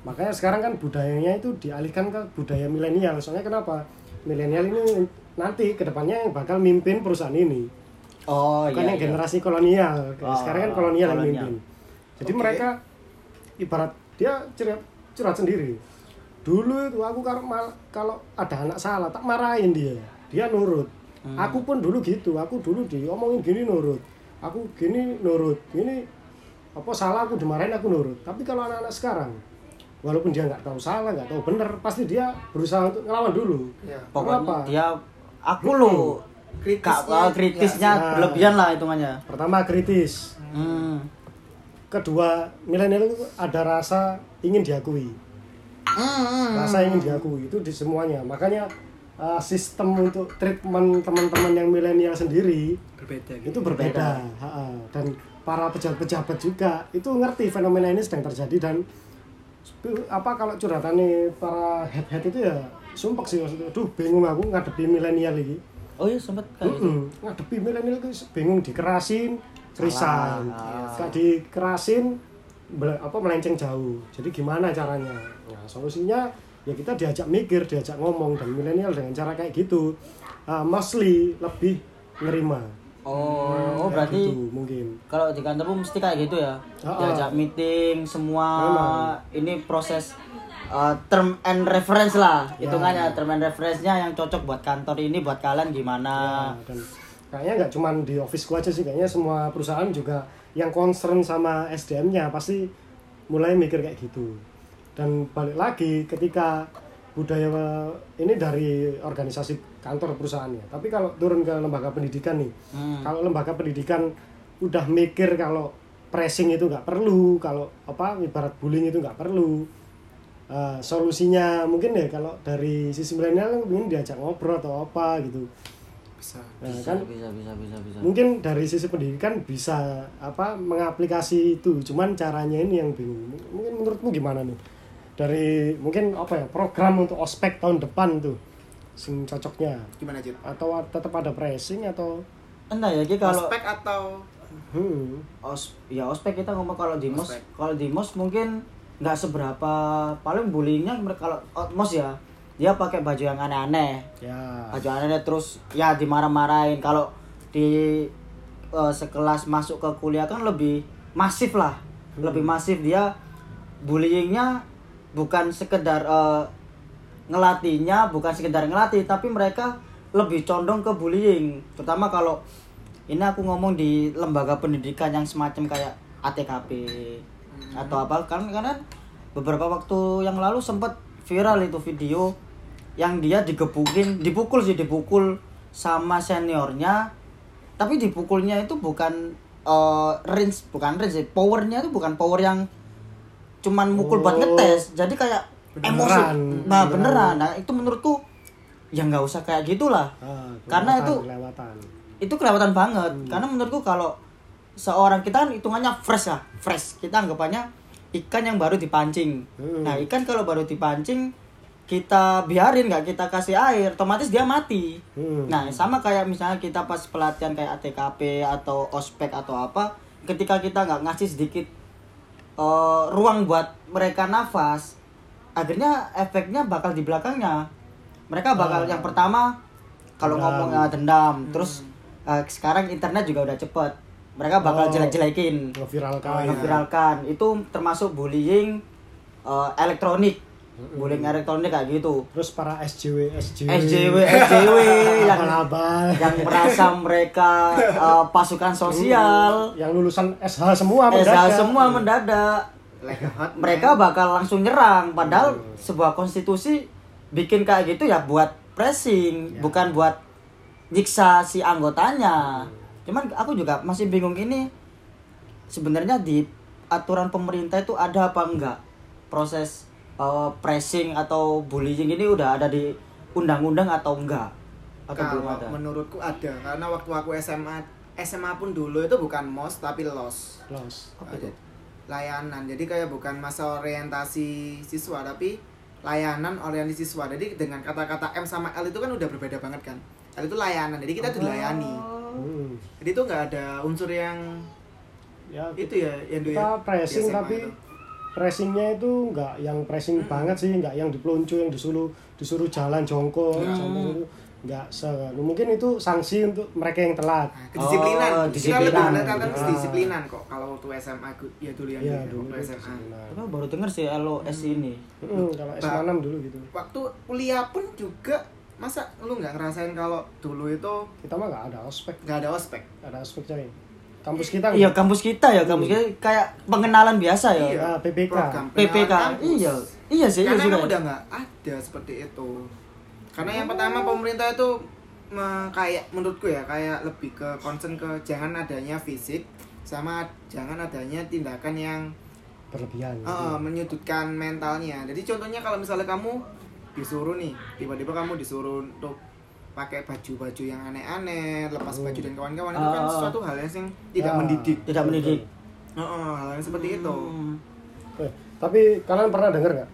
makanya sekarang kan budayanya itu dialihkan ke budaya milenial soalnya kenapa milenial ini nanti ke depannya yang bakal mimpin perusahaan ini oh bukan iya, yang iya. generasi kolonial Oh, sekarang kan kolonial, yang kolonial. mimpin jadi Oke. mereka ibarat dia curhat, curhat sendiri dulu itu aku kalau ada anak salah tak marahin dia dia nurut Hmm. aku pun dulu gitu aku dulu diomongin gini nurut aku gini nurut ini apa salah aku dimarahin aku nurut. Tapi kalau anak-anak sekarang walaupun dia nggak tahu salah nggak tahu benar pasti dia berusaha untuk ngelawan dulu. Ya pokoknya Kenapa? dia aku lo kritisnya Kak, kritisnya ya. berlebihan lah hitungannya. Pertama kritis. Hmm. kedua milenial itu ada rasa ingin diakui. Hmm. rasa ingin diakui itu di semuanya. Makanya uh, sistem untuk treatment teman-teman yang milenial sendiri berbeda gitu. itu berbeda. Ha-ha. dan para pejabat-pejabat juga itu ngerti fenomena ini sedang terjadi. Dan apa kalau curhatannya para head head itu ya sumpah sih maksudnya. Aduh bingung aku ngadepi milenial ini oh iya sempet kayak gitu? Mm-mm. ngadepi milenial itu bingung dikerasin Ah. gak dikerasin bel- apa melenceng jauh. Jadi gimana caranya? Nah solusinya ya kita diajak mikir diajak ngomong dan milenial dengan cara kayak gitu. Uh, mostly lebih nerima. Oh oh berarti gitu, mungkin. kalau di kantormu mesti kayak gitu ya? Ah, diajak meeting semua Memang. ini proses uh, term and reference lah. Ya. hitungannya term and reference-nya yang cocok buat kantor ini buat kalian gimana? Nah, dan kayaknya nggak cuma di office gua aja sih kayaknya semua perusahaan juga yang concern sama SDM-nya pasti mulai mikir kayak gitu dan balik lagi ketika budaya ini dari organisasi kantor perusahaannya. Tapi kalau turun ke lembaga pendidikan nih Hmm. kalau lembaga pendidikan udah mikir kalau pressing itu nggak perlu kalau apa ibarat bullying itu nggak perlu Eh, solusinya mungkin ya kalau dari sisi milenial mungkin diajak ngobrol atau apa gitu. Bisa Nah, bisa, kan? bisa bisa bisa bisa. Mungkin dari sisi pendidikan bisa apa mengaplikasi itu. Cuman caranya ini yang bingung. Mungkin menurutmu gimana nih dari mungkin apa ya program untuk ospek tahun depan tuh sing cocoknya. Gimana Jit? atau tetap ada pressing atau? Entah ya kalau Ospek atau? Hmm. Os ya ospek kita ngomong kalau di mos kalau di mos mungkin nggak seberapa paling bullyingnya mereka kalau oh, mos ya dia pakai baju yang aneh-aneh. Ya. Baju aneh terus ya dimarah-marahin. Kalau di eh, sekelas masuk ke kuliah kan lebih masif lah. Lebih masif dia bullyingnya bukan sekedar eh, ngelatihnya bukan sekedar ngelatih tapi mereka lebih condong ke bullying. Terutama kalau ini aku ngomong di lembaga pendidikan yang semacam kayak ATKP atau apa. Kan karena beberapa waktu yang lalu sempat viral itu video yang dia digebukin dipukul sih dipukul sama seniornya. Tapi dipukulnya itu bukan eh, range bukan range powernya itu bukan power yang cuman mukul buat Oh. ngetes jadi kayak emosi Beneran. nah Beneran. beneran nah itu menurutku ya nggak usah kayak gitulah Ah, Karena kelewatan, itu- kelewatan itu kelewatan banget Hmm. karena menurutku kalau seorang kita kan hitungannya fresh lah fresh kita anggapannya ikan yang baru dipancing Hmm. nah ikan kalau baru dipancing kita biarin nggak kita kasih air otomatis dia mati Hmm. nah sama kayak misalnya kita pas pelatihan kayak ATKP atau ospek atau apa ketika kita nggak ngasih sedikit eh, ruang buat mereka nafas akhirnya efeknya bakal di belakangnya. Mereka bakal Ah. yang pertama kalau ngomong eh, dendam. Terus eh, sekarang internet juga udah cepet. Mereka bakal Oh. jelek-jelekin. Ngeviralkan. Oh, iya. memviralkan itu termasuk bullying eh, elektronik bullying elektronik kayak gitu. Terus para SJW SJW SJW SJW yang abal-abal. yang merasa mereka eh, pasukan sosial. Yang lulusan SH semua SH mendadak. semua mendadak. Like a hot mereka man? bakal langsung nyerang. Padahal sebuah konstitusi bikin kayak gitu ya buat pressing Ya. bukan buat nyiksa si anggotanya. Cuman aku juga masih bingung ini sebenarnya di aturan pemerintah itu ada apa enggak proses uh, pressing atau bullying ini udah ada di undang-undang atau enggak? Atau belum kalau ada? menurutku ada karena waktu aku SMA SMA pun dulu itu bukan mos tapi los. Los. Apa itu? layanan. Jadi kayak bukan masa orientasi siswa tapi layanan orientasi siswa. Jadi dengan kata-kata M sama L itu kan udah berbeda banget kan? L itu layanan jadi kita dilayani. Hmm. jadi itu nggak ada unsur yang ya itu ya yang kita pressing tapi itu. Pressingnya itu nggak yang pressing banget sih nggak yang dipeluncu yang disuruh disuruh jalan jongkok Hmm. jongkok itu nggak se mungkin itu sanksi untuk mereka yang telat. Nah, kedisiplinan. Oh, kita disiplinan. lebih menekankan Ah. kedisiplinan kok kalau waktu SMA aku ya dulu yang ya dulu, dulu waktu SMA disiplinan. Tapi aku baru denger sih LOS ini. Hmm, kalau SMA 6 dulu gitu. waktu kuliah pun juga masa lu nggak ngerasain kalau dulu itu kita mah nggak ada ospek. nggak ada ospek? Nggak ada ospek coy kampus kita iya kampus kita ya kampus kita. Kayak pengenalan biasa ya. Iya, PPK. program PPK kampus. iya. Iya sih iya karena juga udah nggak ada seperti itu. Karena yang pertama pemerintah itu me- kayak menurutku ya kayak lebih ke concern ke jangan adanya fisik sama jangan adanya tindakan yang berlebihan. eh, menyudutkan mentalnya. Jadi contohnya kalau misalnya kamu disuruh nih tiba-tiba kamu disuruh untuk pakai baju-baju yang aneh-aneh lepas baju dan kawan-kawan itu kan Ah. suatu hal yang tidak Ah. mendidik Tidak mendidik. Heeh, hal yang seperti itu Hmm. Eh, tapi kalian pernah dengar nggak?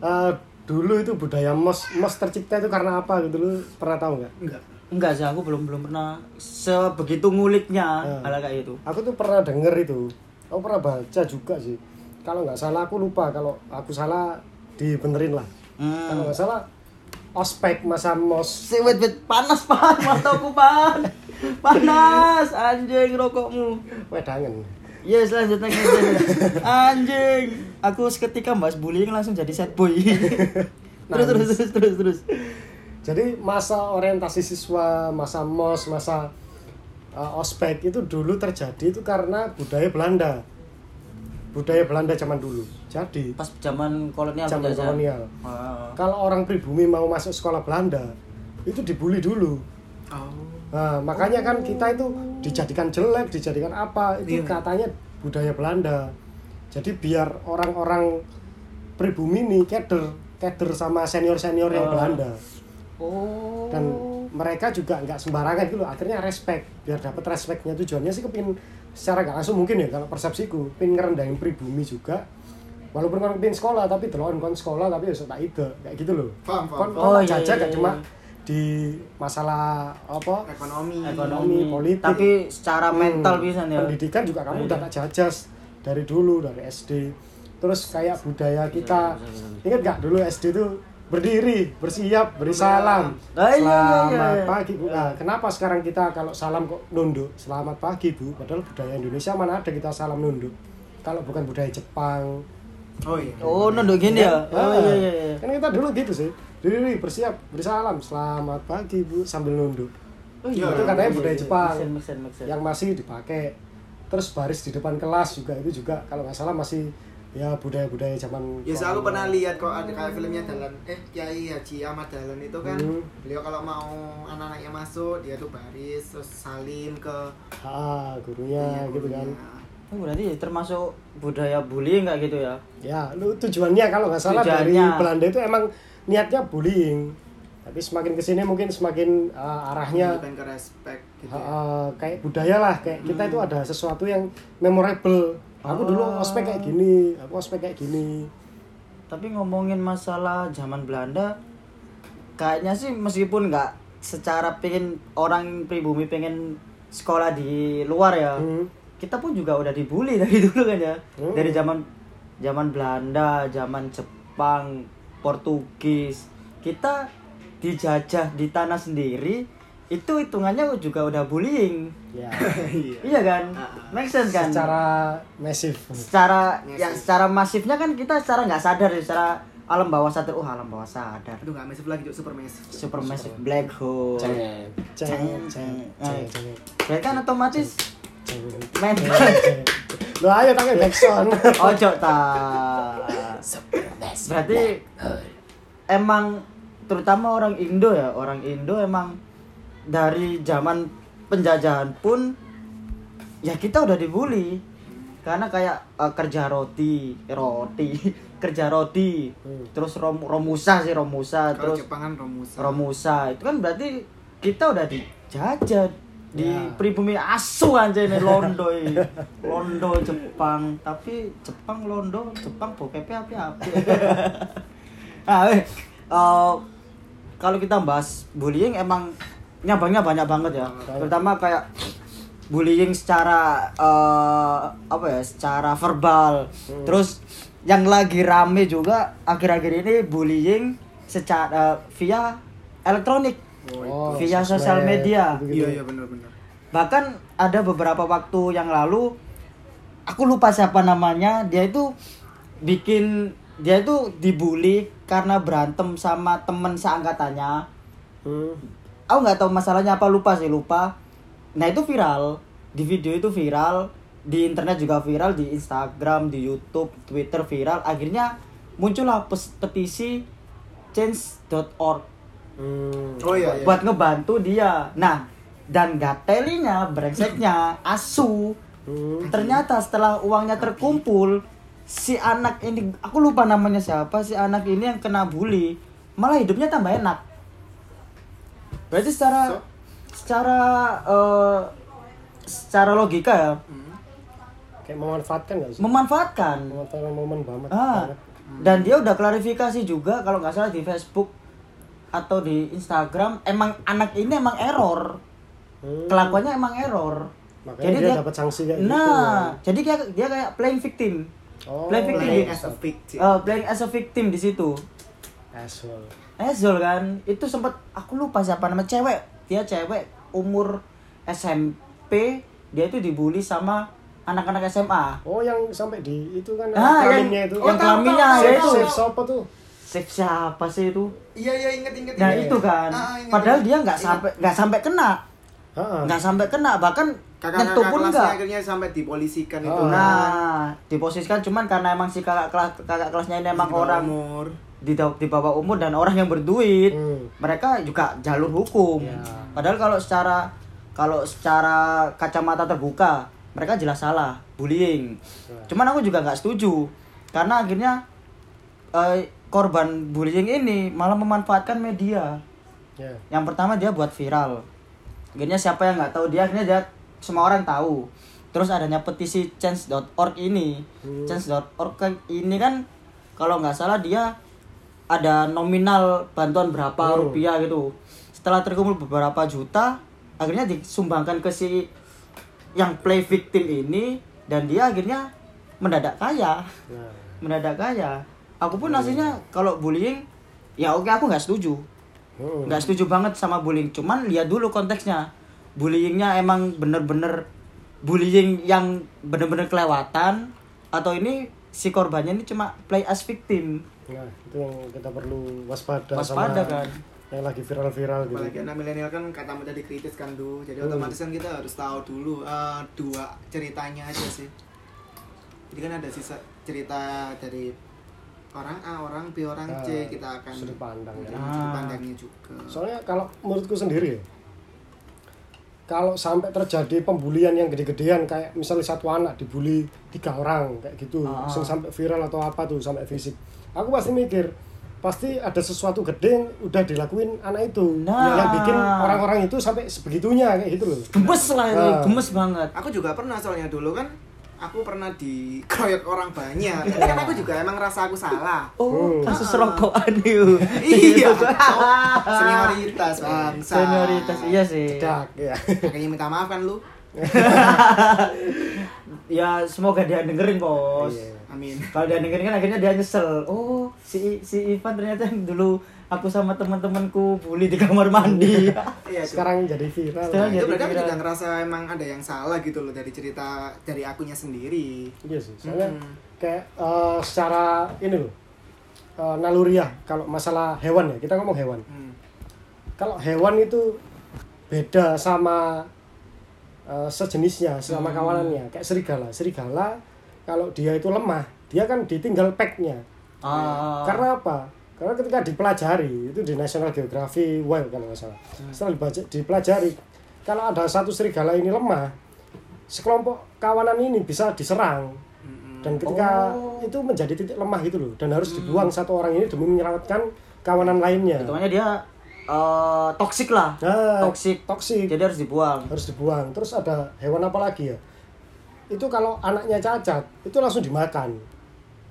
Eh, dulu itu budaya mos mos tercipta itu karena apa gitu lu pernah tahu nggak? enggak Enggak sih, aku belum belum pernah sebegitu nguliknya Hmm. hal kayak itu. Aku tuh pernah denger itu. Aku pernah baca juga sih. Kalau nggak salah aku lupa. Kalau aku salah dibenerin lah. Kalau Hmm. nggak salah ospek masa mos Si wait wait panas pan mataku pan. Panas anjing rokokmu. wedangan. Yes lanjut lagi lanjut. Anjing. Aku seketika bahas bullying langsung jadi sad boy. terus terus terus terus terus. Jadi masa orientasi siswa, masa mos, masa uh, ospek itu dulu terjadi itu karena budaya Belanda. Budaya Belanda zaman dulu. Jadi Pas zaman kolonial zaman penjajahan. kolonial. Ah. Kalau orang pribumi mau masuk sekolah Belanda, itu dibully dulu. oh Nah, makanya kan kita itu dijadikan jelek, dijadikan apa, itu Iya. katanya budaya Belanda. Jadi biar orang-orang pribumi ini keder, keder sama senior-senior yang Oh. Belanda. Oh. Dan mereka juga nggak sembarangan gitu loh, akhirnya respect. Biar dapat respectnya tujuannya sih kepin secara nggak langsung mungkin ya kalau persepsiku, pin ngerendahin pribumi juga. Walaupun kan pin sekolah tapi delon kon sekolah tapi ya tak ide kayak gitu loh. Paham, Kon paham, Oh, kon iya, jajah iya, gak iya. cuma di masalah apa? Ekonomi. Ekonomi, politik. tapi secara mental Hmm, bisa ya. pendidikan juga kamu Iya. udah tak jajas dari dulu dari SD terus kayak budaya kita. ingat gak dulu SD itu berdiri bersiap beri salam iya, iya, selamat iya, iya. pagi bu. Nah, kenapa sekarang kita kalau salam kok nunduk? Selamat pagi bu. Padahal budaya Indonesia mana ada kita salam nunduk? Kalau bukan budaya Jepang oh iya. Oh, nunduk gini ya. Oh Ah, iya iya iya. kan kita dulu gitu sih. Diri bersiap. Beri salam. Selamat pagi bu. Sambil nunduk. Oh, iya, itu katanya iya, budaya iya. Jepang. Sense, make sense. yang masih dipakai. Terus baris di depan kelas juga. Itu juga kalau nggak salah masih ya budaya-budaya zaman Ya, so aku pernah lihat kok ada kayak filmnya Dalan eh Kiai Haji Ahmad Dahlan itu kan. Hmm. beliau kalau mau anak-anaknya masuk dia tuh baris terus salim ke ah gurunya gitu kan Oh, berarti termasuk budaya bullying nggak gitu ya? ya lu tujuannya kalau nggak salah dari Tujuannya. Belanda itu emang niatnya bullying tapi semakin ke sini mungkin semakin uh, arahnya bukan ke respect gitu uh, ya. uh, kayak budaya lah kayak kita itu ada sesuatu yang memorable aku dulu Oh. ospek kayak gini aku ospek kayak gini Tapi ngomongin masalah zaman Belanda, kayaknya sih meskipun nggak secara pengen orang pribumi pengen sekolah di luar ya, Hmm. Kita pun juga udah dibully dari dulu kan ya, Hmm. dari zaman zaman Belanda, zaman Jepang, Portugis, kita dijajah di tanah sendiri, itu hitungannya juga udah bullying, ya. Iya. Iya kan? Ah, ah. Make sense kan? secara masif secara Masif. ya secara masifnya kan kita secara nggak sadar ya, secara alam bawah sadar. Oh alam bawah sadar. Aduh nggak massive lagi super massive Cuk. super massive black hole. Ceng ceng ceng ceng ceng berarti kan otomatis ceng men lo ayo tangan backsound. Ojo ta. Berarti emang terutama orang Indo ya orang Indo emang dari zaman penjajahan pun ya kita udah dibully. Karena kayak eh, kerja roti roti kerja roti Hmm. terus rom romusa sih romusa kalau terus Jepangan Romusa. romusa itu kan berarti kita udah dijajah di Ya. pribumi asu aja nih londo ini. londo Jepang tapi Jepang londo Jepang bokepnya api api nah eh, eh, kalau kita bahas bullying emang nyabangnya banyak banget ya terutama kayak bullying secara eh, apa ya secara verbal Hmm. terus yang lagi rame juga akhir-akhir ini bullying secara via elektronik Oh, via sosial media. Iya iya benar-benar bahkan ada beberapa waktu yang lalu aku lupa siapa namanya dia itu bikin dia itu dibully karena berantem sama temen seangkatannya. Hmm. aku nggak tahu masalahnya apa lupa sih lupa. Nah itu viral. Di video itu viral di internet juga viral di Instagram di YouTube Twitter viral. Akhirnya muncullah petisi change.org Hmm. oh iya, iya. buat ngebantu dia nah dan gatelinya brengseknya asu Hmm. ternyata setelah uangnya terkumpul si anak ini aku lupa namanya siapa si anak ini yang kena bully malah hidupnya tambah enak Berarti secara So? secara eh, secara logika ya Hmm. kayak memanfaatkan nggak sih memanfaatkan. memanfaatkan momen banget Ah, banget. dan dia udah klarifikasi juga kalau nggak salah di Facebook atau di Instagram emang anak ini emang error. Hmm. kelakuannya emang error. Makanya dia dapat sanksi kayak gitu, nah jadi dia dia kayak playing victim. Oh, playing victim. Playing as a victim. eh, playing as a victim di situ. Asshole. Ezol kan? Itu sempat aku lupa siapa nama cewek. Dia cewek umur SMP dia itu dibully sama anak-anak SMA oh yang sampai di itu kan Ah, kelaminnya yang- itu. Yang tahu, kelaminnya ya itu siapa tuh Safe siapa sih itu Iya iya inget inget. Nah inget. itu kan, Ah, inget, padahal inget. dia nggak sampai nggak sampai kena, nggak sampai kena, bahkan kakak nyentuh pun nggak. akhirnya sampai dipolisikan itu. Oh. Nah, diposisikan cuman karena emang si kakak kelas kakak kelasnya ini emang Di orang umur. di di bawah umur dan orang yang berduit, Hmm. mereka juga jalur hukum. Ya. Padahal kalau secara kalau secara kacamata terbuka, mereka jelas salah, bullying. Ya. Cuman aku juga nggak setuju karena akhirnya eh, korban bullying ini malah memanfaatkan media. Ya. Yang pertama dia buat viral. Akhirnya siapa yang nggak tahu dia akhirnya dia semua orang tahu. Terus adanya petisi change.org ini. Hmm. Change.org kan ini kan kalau nggak salah dia ada nominal bantuan berapa Hmm. rupiah gitu. Setelah terkumpul beberapa juta, akhirnya disumbangkan ke si yang play victim ini dan dia akhirnya mendadak kaya. Nah. Mendadak kaya. Aku pun aslinya kalau bullying ya oke aku nggak setuju Hmm. nggak setuju banget sama bullying cuman lihat dulu konteksnya bullyingnya emang bener-bener bullying yang bener-bener kelewatan atau ini si korbannya ini cuma play as victim Nah, itu yang kita perlu waspada, waspada sama kan yang lagi viral-viral gitu. Apalagi anak milenial kan kata mudah dikritis kan du. Jadi Hmm. otomatis kan kita harus tahu dulu eh, dua ceritanya aja sih. Jadi kan ada sisa cerita dari orang A, orang B, orang C Ah, kita akan sudut pandang ya. dari Ah. sudut pandangnya juga. Soalnya kalau menurutku sendiri kalau sampai terjadi pembulian yang gede-gedean kayak misalnya satu anak dibully tiga orang kayak gitu, Ah. sampai viral atau apa tuh sampai fisik, aku pasti mikir pasti ada sesuatu gede yang udah dilakuin anak itu Nah. yang bikin orang-orang itu sampai sebegitunya kayak gitu loh. gemes lah ini Ah. gemes banget Aku juga pernah soalnya dulu kan aku pernah dikeroyok orang banyak. Tapi kan aku juga emang rasa aku salah. oh Hmm. kasus rokokan itu iya, senioritas bangsa. senioritas iya sih Dak ya. Makanya minta maaf kan lu. ya semoga dia dengerin bos Iya. Amin. kalau dia dengerin kan akhirnya dia nyesel oh si si Ivan ternyata yang dulu aku sama teman-temanku bully di kamar mandi Iya. Sekarang jadi viral. Sekarang Nah, jadi itu berarti aku viral. juga ngerasa emang ada yang salah gitu loh dari cerita dari akunya sendiri. Iya sih, soalnya Hmm. kayak eh, secara ini loh eh, naluriah kalau masalah hewan ya kita ngomong hewan. Hmm. Kalau hewan itu beda sama eh, sejenisnya, sama Hmm. kawanannya. Kayak serigala, serigala kalau dia itu lemah, dia kan ditinggal packnya. ah Karena apa? Karena ketika dipelajari itu di National Geographic Wild kalau nggak salah. Hmm. Setelah dibaca, dipelajari, kalau ada satu serigala ini lemah, sekelompok kawanan ini bisa diserang Mm-mm. dan ketika Oh. itu menjadi titik lemah gitu loh dan harus dibuang satu orang ini demi menyelamatkan kawanan lainnya. hitungannya dia eh, toksik lah Nah, toksik toksik jadi harus dibuang harus dibuang. Terus ada hewan apa lagi ya? Itu kalau anaknya cacat itu langsung dimakan.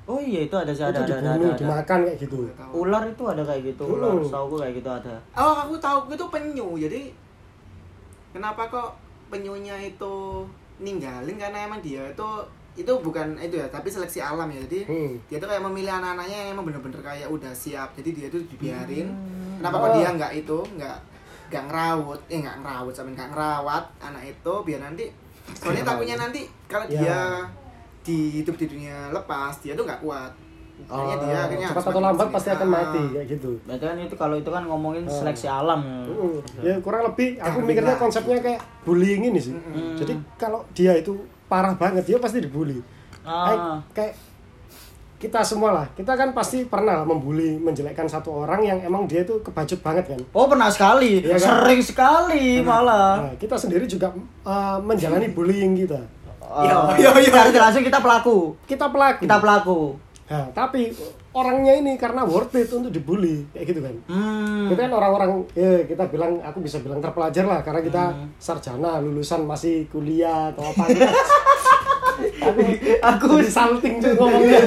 Oh iya itu ada sih ada itu ada, ada, dibunuh, ada, ada. dimakan kayak gitu. Tahu. ular itu ada kayak gitu ular Hmm. tahu gue kayak gitu ada Oh, aku tahu itu penyu. Jadi kenapa kok penyunya itu ninggalin karena emang dia itu itu bukan itu ya, tapi seleksi alam ya. Jadi Hmm. dia tuh kayak memilih anak-anaknya yang emang bener-bener kayak udah siap. Jadi dia tuh dibiarin. Hmm. Kenapa Oh. kok dia nggak itu, nggak nggak ngerawat, eh nggak ngerawat, sampai nggak ngerawat anak itu biar nanti soalnya takutnya nanti kalau Ya. dia di hidup di dunia lepas dia tuh nggak kuat. Makanya dia Ah, akhirnya cepat atau lambat pasti akan Ah. mati kayak gitu. berarti kan itu kalau itu kan ngomongin Hmm. seleksi alam Mm, Ya kurang lebih aku Kambing mikirnya lagi. konsepnya kayak bullying ini sih. Mm-mm. Jadi kalau dia itu parah banget dia pasti dibully. ah Kayak, kayak kita semua lah, kita kan pasti pernah lah membuli, menjelekkan satu orang yang emang dia itu kebacut banget kan. oh pernah sekali Iya kan? sering sekali malah Nah, kita sendiri juga uh, menjalani bullying kita. Oh, Iya, iya, iya. langsung kita pelaku Kita pelaku. kita pelaku Nah, tapi orangnya ini karena worth it untuk dibully kayak gitu kan. Hmm. Kita kan orang-orang ya kita bilang aku bisa bilang terpelajar lah karena kita Hmm. sarjana lulusan masih kuliah atau apa gitu. aku Aku salting tuh ngomongnya.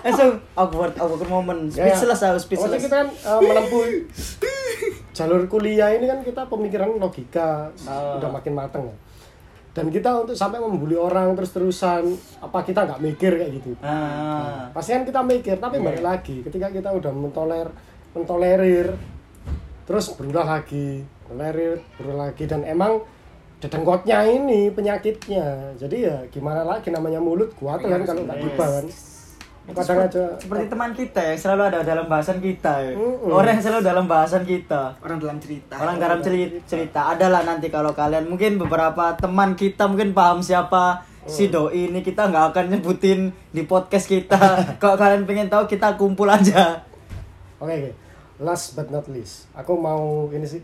langsung awkward awkward moment. Ya. Speechless aku Pokoknya speechless. kita kan eh, menempuh jalur kuliah ini kan kita pemikiran logika Ah. udah makin mateng ya. Dan kita untuk sampai membuli orang terus-terusan apa kita nggak mikir kayak gitu. Ah. Pasti kan kita mikir, tapi Iya. balik lagi ketika kita udah mentoler mentolerir terus berulah lagi, tolerir, berulah lagi dan emang dedengkotnya ini penyakitnya. Jadi ya gimana lagi namanya mulut kuat kan kalau nggak Yes. Kadang aja Seperti teman kita yang selalu ada dalam bahasan kita. ya. Mm-mm. Orang yang selalu dalam bahasan kita. orang dalam cerita Orang dalam cerita, cerita adalah nanti kalau kalian mungkin beberapa teman kita mungkin paham siapa si doi ini kita nggak akan nyebutin di podcast kita. kalau kalian pengen tahu kita kumpul aja. Oke, oke. Last but not least, aku mau ini sih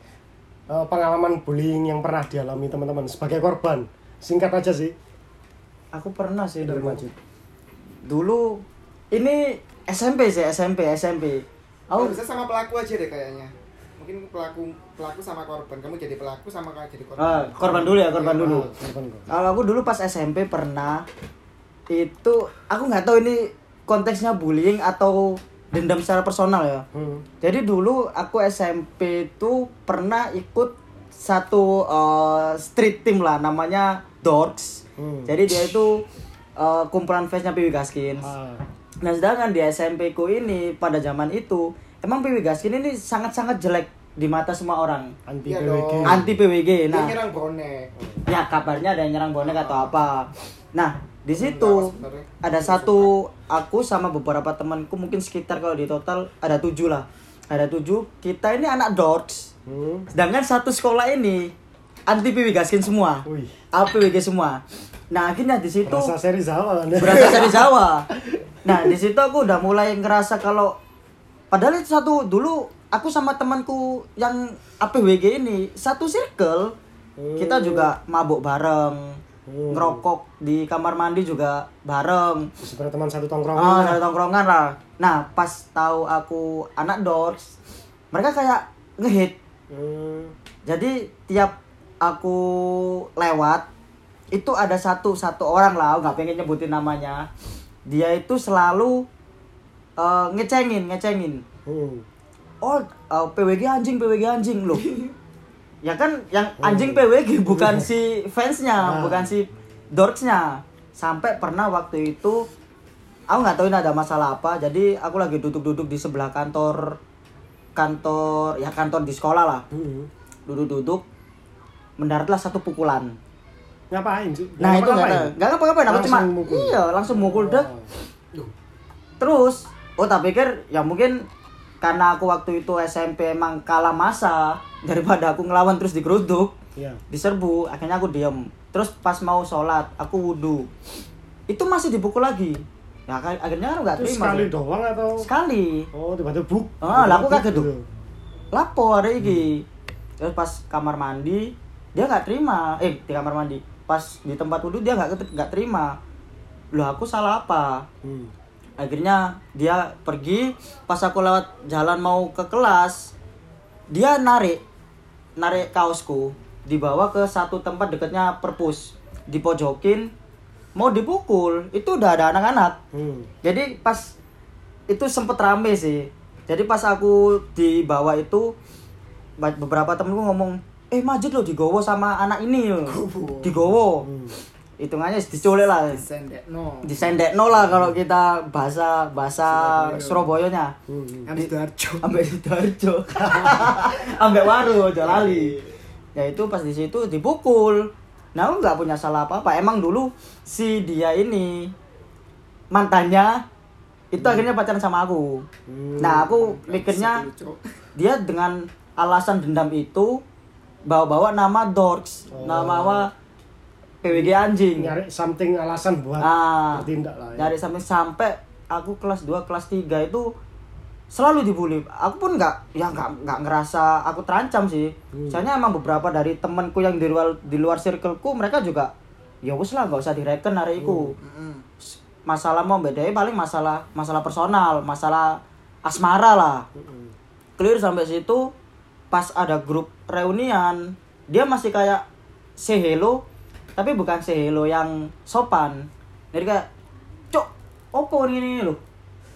eh, pengalaman bullying yang pernah dialami teman-teman sebagai korban. Singkat aja sih Aku pernah sih dari dulu. Dulu ini SMP sih SMP SMP. Oh, Aku bisa sama pelaku aja deh kayaknya mungkin pelaku pelaku sama korban kamu jadi pelaku sama kamu jadi korban ah, korban dulu ya korban dulu. Korban, korban. Kalau aku dulu pas SMP pernah itu aku nggak tahu ini konteksnya bullying atau dendam secara personal ya. Hmm. Jadi dulu aku SMP itu pernah ikut satu eh, street team lah namanya Dorks. Hmm. Jadi dia itu eh, kumpulan fansnya Piwi Gaskin. Ah, Nah sedangkan di SMP ku ini pada zaman itu emang Piwi Gaskin ini sangat-sangat jelek di mata semua orang. anti Iya PWG. dong. Anti PWG. dia Nah, nyerang bonek ya kabarnya ada yang nyerang bonek atau apa. Nah, di situ ada satu aku sama beberapa temanku mungkin sekitar kalau di total ada tujuh lah. Ada tujuh. Kita ini anak Dorks. Hmm. Sedangkan satu sekolah ini anti PW Gaskin semua. APWG semua. Nah, akhirnya di situ rasa seri Zawa kan. berasal dari Jawa. Nah, di situ aku udah mulai ngerasa kalau padahal itu satu dulu aku sama temanku yang APWG ini satu circle. Kita juga mabuk bareng, Hmm. ngerokok di kamar mandi juga bareng. Sebenarnya teman satu tongkrongan. Ah, ada tongkrongan lah. Nah, pas tahu aku anak Dorks, mereka kayak ngehit. Hmm. Jadi tiap aku lewat itu ada satu satu orang lah, nggak pengen nyebutin namanya. Dia itu selalu eh, ngecengin, ngecengin. Hmm. Oh, eh, PWG anjing, PWG anjing loh. ya kan yang anjing PWG bukan si fansnya, Ah. bukan si dorksnya. Sampai pernah waktu itu aku nggak tahu ini ada masalah apa. Jadi aku lagi duduk-duduk di sebelah kantor kantor ya kantor di sekolah lah Hmm. duduk-duduk mendaratlah satu pukulan. Ngapain sih? Nah itu nggak nggak ngapa-ngapain aku Langsung cuma mukul. iya langsung mukul dah. Oh. Terus oh tak pikir ya mungkin karena aku waktu itu SMP emang kalah masa daripada aku ngelawan terus digeruduk Iya. diserbu akhirnya aku diem terus pas mau sholat aku wudhu itu masih dipukul lagi ya ak- akhirnya kan nggak terima sekali sih. doang atau? sekali Oh, tiba-tiba buk. Ah, lah aku kaget Gitu. tuh. lapo hari ini terus pas kamar mandi dia nggak terima. Eh di kamar mandi. Pas di tempat wudhu dia nggak nggak terima. Loh aku salah apa? Hmm. akhirnya dia pergi. Pas aku lewat jalan mau ke kelas dia narik narik kaosku. Dibawa ke satu tempat dekatnya perpus. Dipojokin mau dipukul. Itu udah ada anak-anak. Hmm. jadi pas itu sempet rame sih. Jadi pas aku dibawa itu beberapa temenku ngomong eh Majid lo digowo sama anak ini yo. Gowo. digowo Hmm. hitungannya diculik lah. Sendek no. disendekno lah kalau kita bahasa bahasa Surabaya-nya. Hmm. Habis Darjo. ambek sidoarjo ambek waru aja lali. Ya itu pas di situ dipukul. Nah nggak punya salah apa apa emang dulu si dia ini mantannya itu akhirnya pacaran sama aku. Hmm. nah aku mikirnya dia dengan alasan dendam itu bawa-bawa nama Dorks Oh. nama PWG anjing Nyari something alasan buat ah bertindak lah. Ya. dari sampai sampai aku kelas 2 kelas 3 itu selalu dibully aku pun nggak ya nggak nggak ngerasa aku terancam sih Hmm. soalnya emang beberapa dari temanku yang di luar di luar circleku mereka juga ya wes lah nggak usah direken hari itu Mm-mm. masalah mau bedanya paling masalah masalah personal masalah asmara lah Mm-mm. clear sampai situ pas ada grup reunian dia masih kayak say hello tapi bukan say hello yang sopan. Jadi kayak cok opo ini? Loh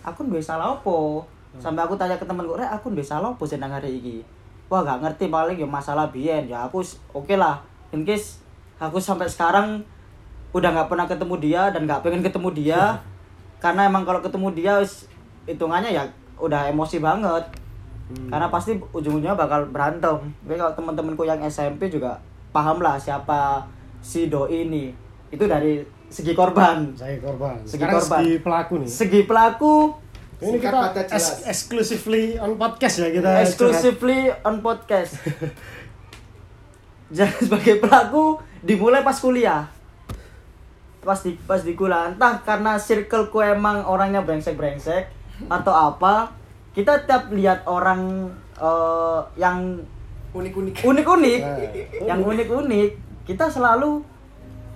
aku nggak salah opo? Sampai aku tanya ke temanku rek aku nggak salah opo senang hari ini? Wah gak ngerti paling ya masalah bien ya aku oke lah. In case aku sampai sekarang udah nggak pernah ketemu dia dan nggak pengen ketemu dia karena emang kalau ketemu dia hitungannya ya udah emosi banget Hmm. karena pasti ujung-ujungnya bakal berantem. Tapi kalau teman-temanku yang SMP juga paham lah siapa si doi ini. Itu dari segi korban. saya korban Segi sekarang korban. segi pelaku nih Segi pelaku ini kita es- exclusively on podcast ya kita exclusively on podcast. Jadi sebagai pelaku dimulai pas kuliah. Pas di pas di kuliah entah karena circleku emang orangnya brengsek-brengsek atau apa, kita tiap lihat orang eh, yang unik-unik unik-unik, Nah, yang unik-unik, kita selalu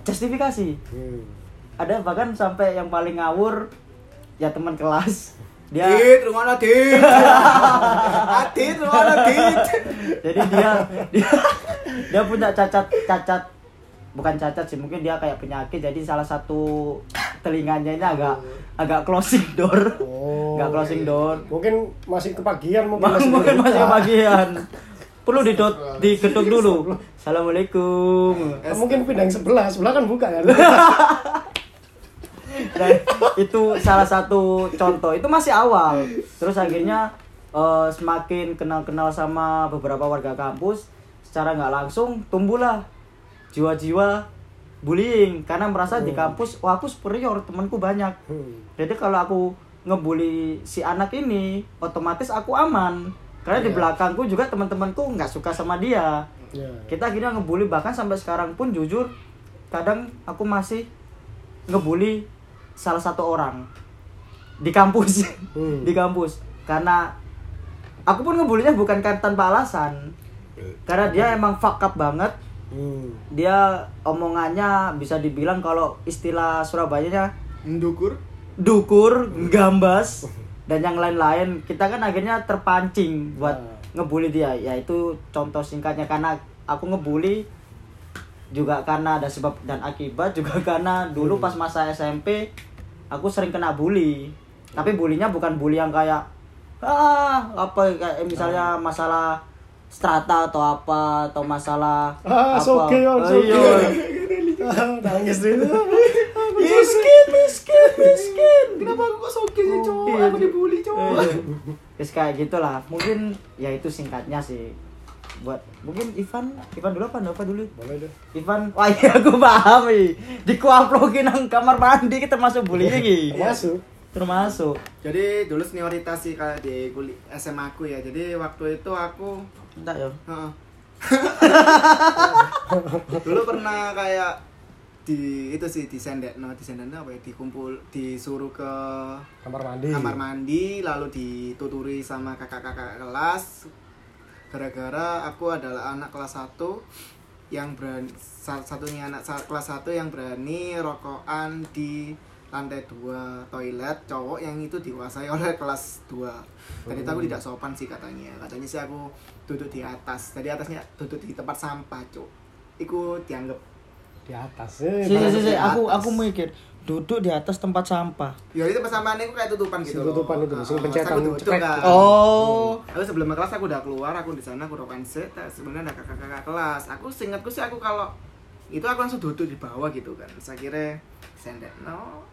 justifikasi. Hmm. Ada bahkan sampai yang paling ngawur ya teman kelas. Dia Dit, rumah Dit. Adit, rumah Dit. jadi dia dia dia punya cacat cacat bukan cacat sih mungkin dia kayak penyakit jadi salah satu telinganya ini agak agak closing door. Oh. nggak closing door. Mungkin masih kepagian mungkin mungkin belum masih buka. kebagian perlu didot digedok dulu. Assalamualaikum. Mungkin pindah yang sebelah sebelah kan buka kan? Dan itu salah satu contoh. Itu masih awal. Terus akhirnya eh, semakin kenal-kenal sama beberapa warga kampus secara nggak langsung tumbuhlah jiwa-jiwa bullying karena merasa di kampus wah aku superior temanku banyak. Hmm. jadi kalau aku ngebully si anak ini otomatis aku aman. Karena di Iya. belakangku juga teman-temanku nggak suka sama dia. Ya kita akhirnya ngebully bahkan sampai sekarang pun jujur kadang aku masih ngebully salah satu orang di kampus. Hmm. di kampus. Karena aku pun ngebulinya bukan kan tanpa alasan. Karena dia emang fuck up banget Hmm. dia omongannya bisa dibilang kalau istilah Surabayanya Mendukur. dukur, gambas, dan yang lain-lain. Kita kan akhirnya terpancing buat Nah. ngebully dia. Ya itu contoh singkatnya karena aku ngebully juga karena ada sebab dan akibat juga karena dulu pas masa SMP aku sering kena bully. Tapi bulinya bukan bully yang kayak ah apa kayak misalnya masalah strata atau apa atau masalah Ah, apa. soge, Oh, oh, soge. iya. nangis itu miskin miskin miskin Kenapa aku kok soge sih, cowok? Iya, Aku dibully, cowok. Terus kayak gitulah. Mungkin ya itu singkatnya sih. Buat mungkin Ivan, Ivan dulu apa apa dulu? boleh deh Ivan, wah iya aku paham nih. Dikuaplogin nang kamar mandi kita masuk bullying masuk Termasuk. Jadi dulu senioritas sih kayak di kuli SMA aku ya. Jadi waktu itu aku Entar ya. Heeh. dulu pernah kayak di itu sih di sendek no di sendek apa ya dikumpul disuruh ke kamar mandi kamar mandi lalu dituturi sama kakak-kakak kelas gara-gara aku adalah anak kelas 1 yang berani sa- satunya anak kelas 1 yang berani rokokan di lantai dua toilet cowok yang itu dikuasai oleh kelas 2 dan itu aku tidak sopan sih katanya katanya sih aku duduk di atas jadi atasnya duduk di tempat sampah cuk Iku dianggap di atas Si, si, si, si, aku aku mikir duduk di atas tempat sampah. ya itu tempat sampahnya aku kayak tutupan gitu Si tutupan itu, loh. si Ah, pencetan aku. Oh. Lalu sebelum kelas aku udah keluar, aku di sana aku rokan set. Sebenarnya ada kakak-kakak kelas. Aku seingatku sih aku kalau itu aku langsung duduk di bawah gitu kan. Saya kira sendek no.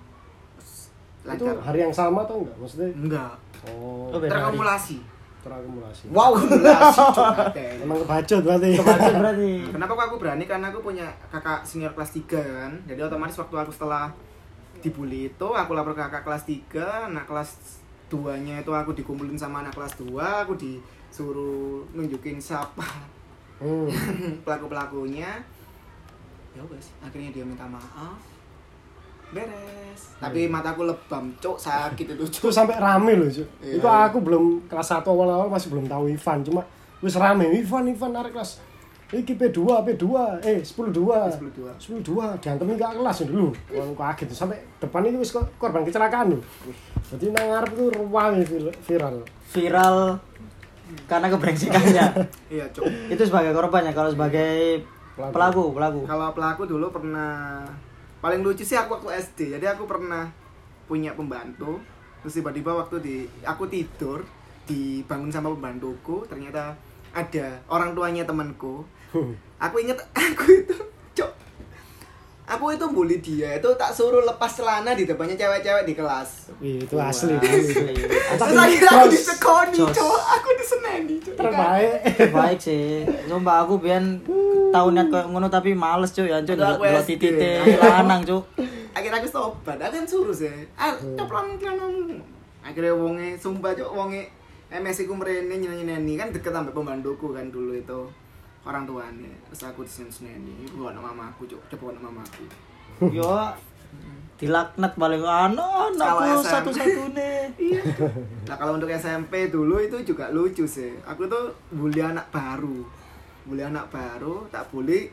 Terus itu Lancar. hari yang sama atau enggak maksudnya Enggak. oh Oh. Terakumulasi. terakumulasi Wow. Akumulasi Cuk. emang kebacot berarti Kebaca berarti. Kenapa kok aku berani? Karena aku punya kakak senior kelas 3 kan. Jadi otomatis waktu aku setelah dibully itu aku lapor ke kakak kelas 3, anak kelas 2-nya itu aku dikumpulin sama anak kelas 2, aku disuruh nunjukin siapa hmm. pelaku-pelakunya. Ya wes, akhirnya dia minta maaf. Beres. Tapi mataku lebam, cuk, sakit itu, itu cuk. sampai rame loh Cuk. Iya. itu aku belum kelas 1 awal-awal masih belum tahu Ivan cuma wis rame Ivan Ivan narik kelas iki P2 P2 eh 10 2 10-2. 10 2 diantemi gak kelas dulu wong kaget sampai depan ini wis korban kecelakaan lho jadi nang ngarep itu ruang vir- viral Viral karena kebrengsekannya. Iya, Cuk. itu sebagai korbannya kalau sebagai Pelaku. pelaku pelaku. Kalau pelaku dulu pernah paling lucu sih aku waktu SD. Jadi aku pernah punya pembantu. Terus tiba-tiba waktu di aku tidur dibangun sama pembantuku, ternyata ada orang tuanya temanku. Aku inget aku itu. Aku itu bully dia, itu tak suruh lepas celana di depannya cewek-cewek di kelas. Wih, itu asli Wah, dulu. asli. Terus akhirnya aku disekoni, Jos. cok. Aku diseneni, cok. terbaik Baik sih. Coba aku biyen tau niat koyo ngono tapi males cuy ya cuy dua titik lanang cuy. akhirnya aku sobat aku kan suruh sih ah coplon celanamu akhirnya wonge sumpah cok wonge MS ku mrene nyanyi nyanyi kan deket sampai pembantuku kan dulu itu orang tuanya terus aku disenen-seneni itu buat mamaku cok coba buat mamaku. Yo dilaknat balik anak anakku SM. satu-satunya. iya. Nah kalau untuk SMP dulu itu juga lucu sih. Aku tuh bully anak baru. Bully anak baru tak bully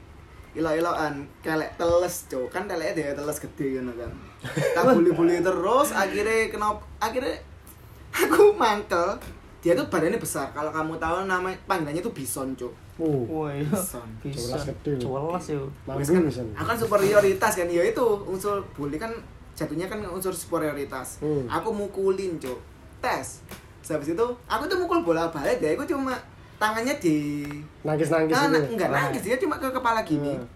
ilo-iloan kelek teles cok kan teleknya dia teles gede gitu kan. Tak bully-bully terus akhirnya kenapa akhirnya aku mantel dia tuh badannya besar kalau kamu tahu nama panggilannya tuh bison cok oh Woi, Bison. bisa. Jelas gede. Jelas yo. Kan, bisa aku kan superioritas kan ya itu unsur bully kan jatuhnya kan unsur superioritas Hmm. aku mukulin cok tes habis itu aku tuh mukul bola balik dia aku cuma tangannya di nangis nangis nah, itu na- enggak Wah. nangis dia cuma ke kepala gini Hmm.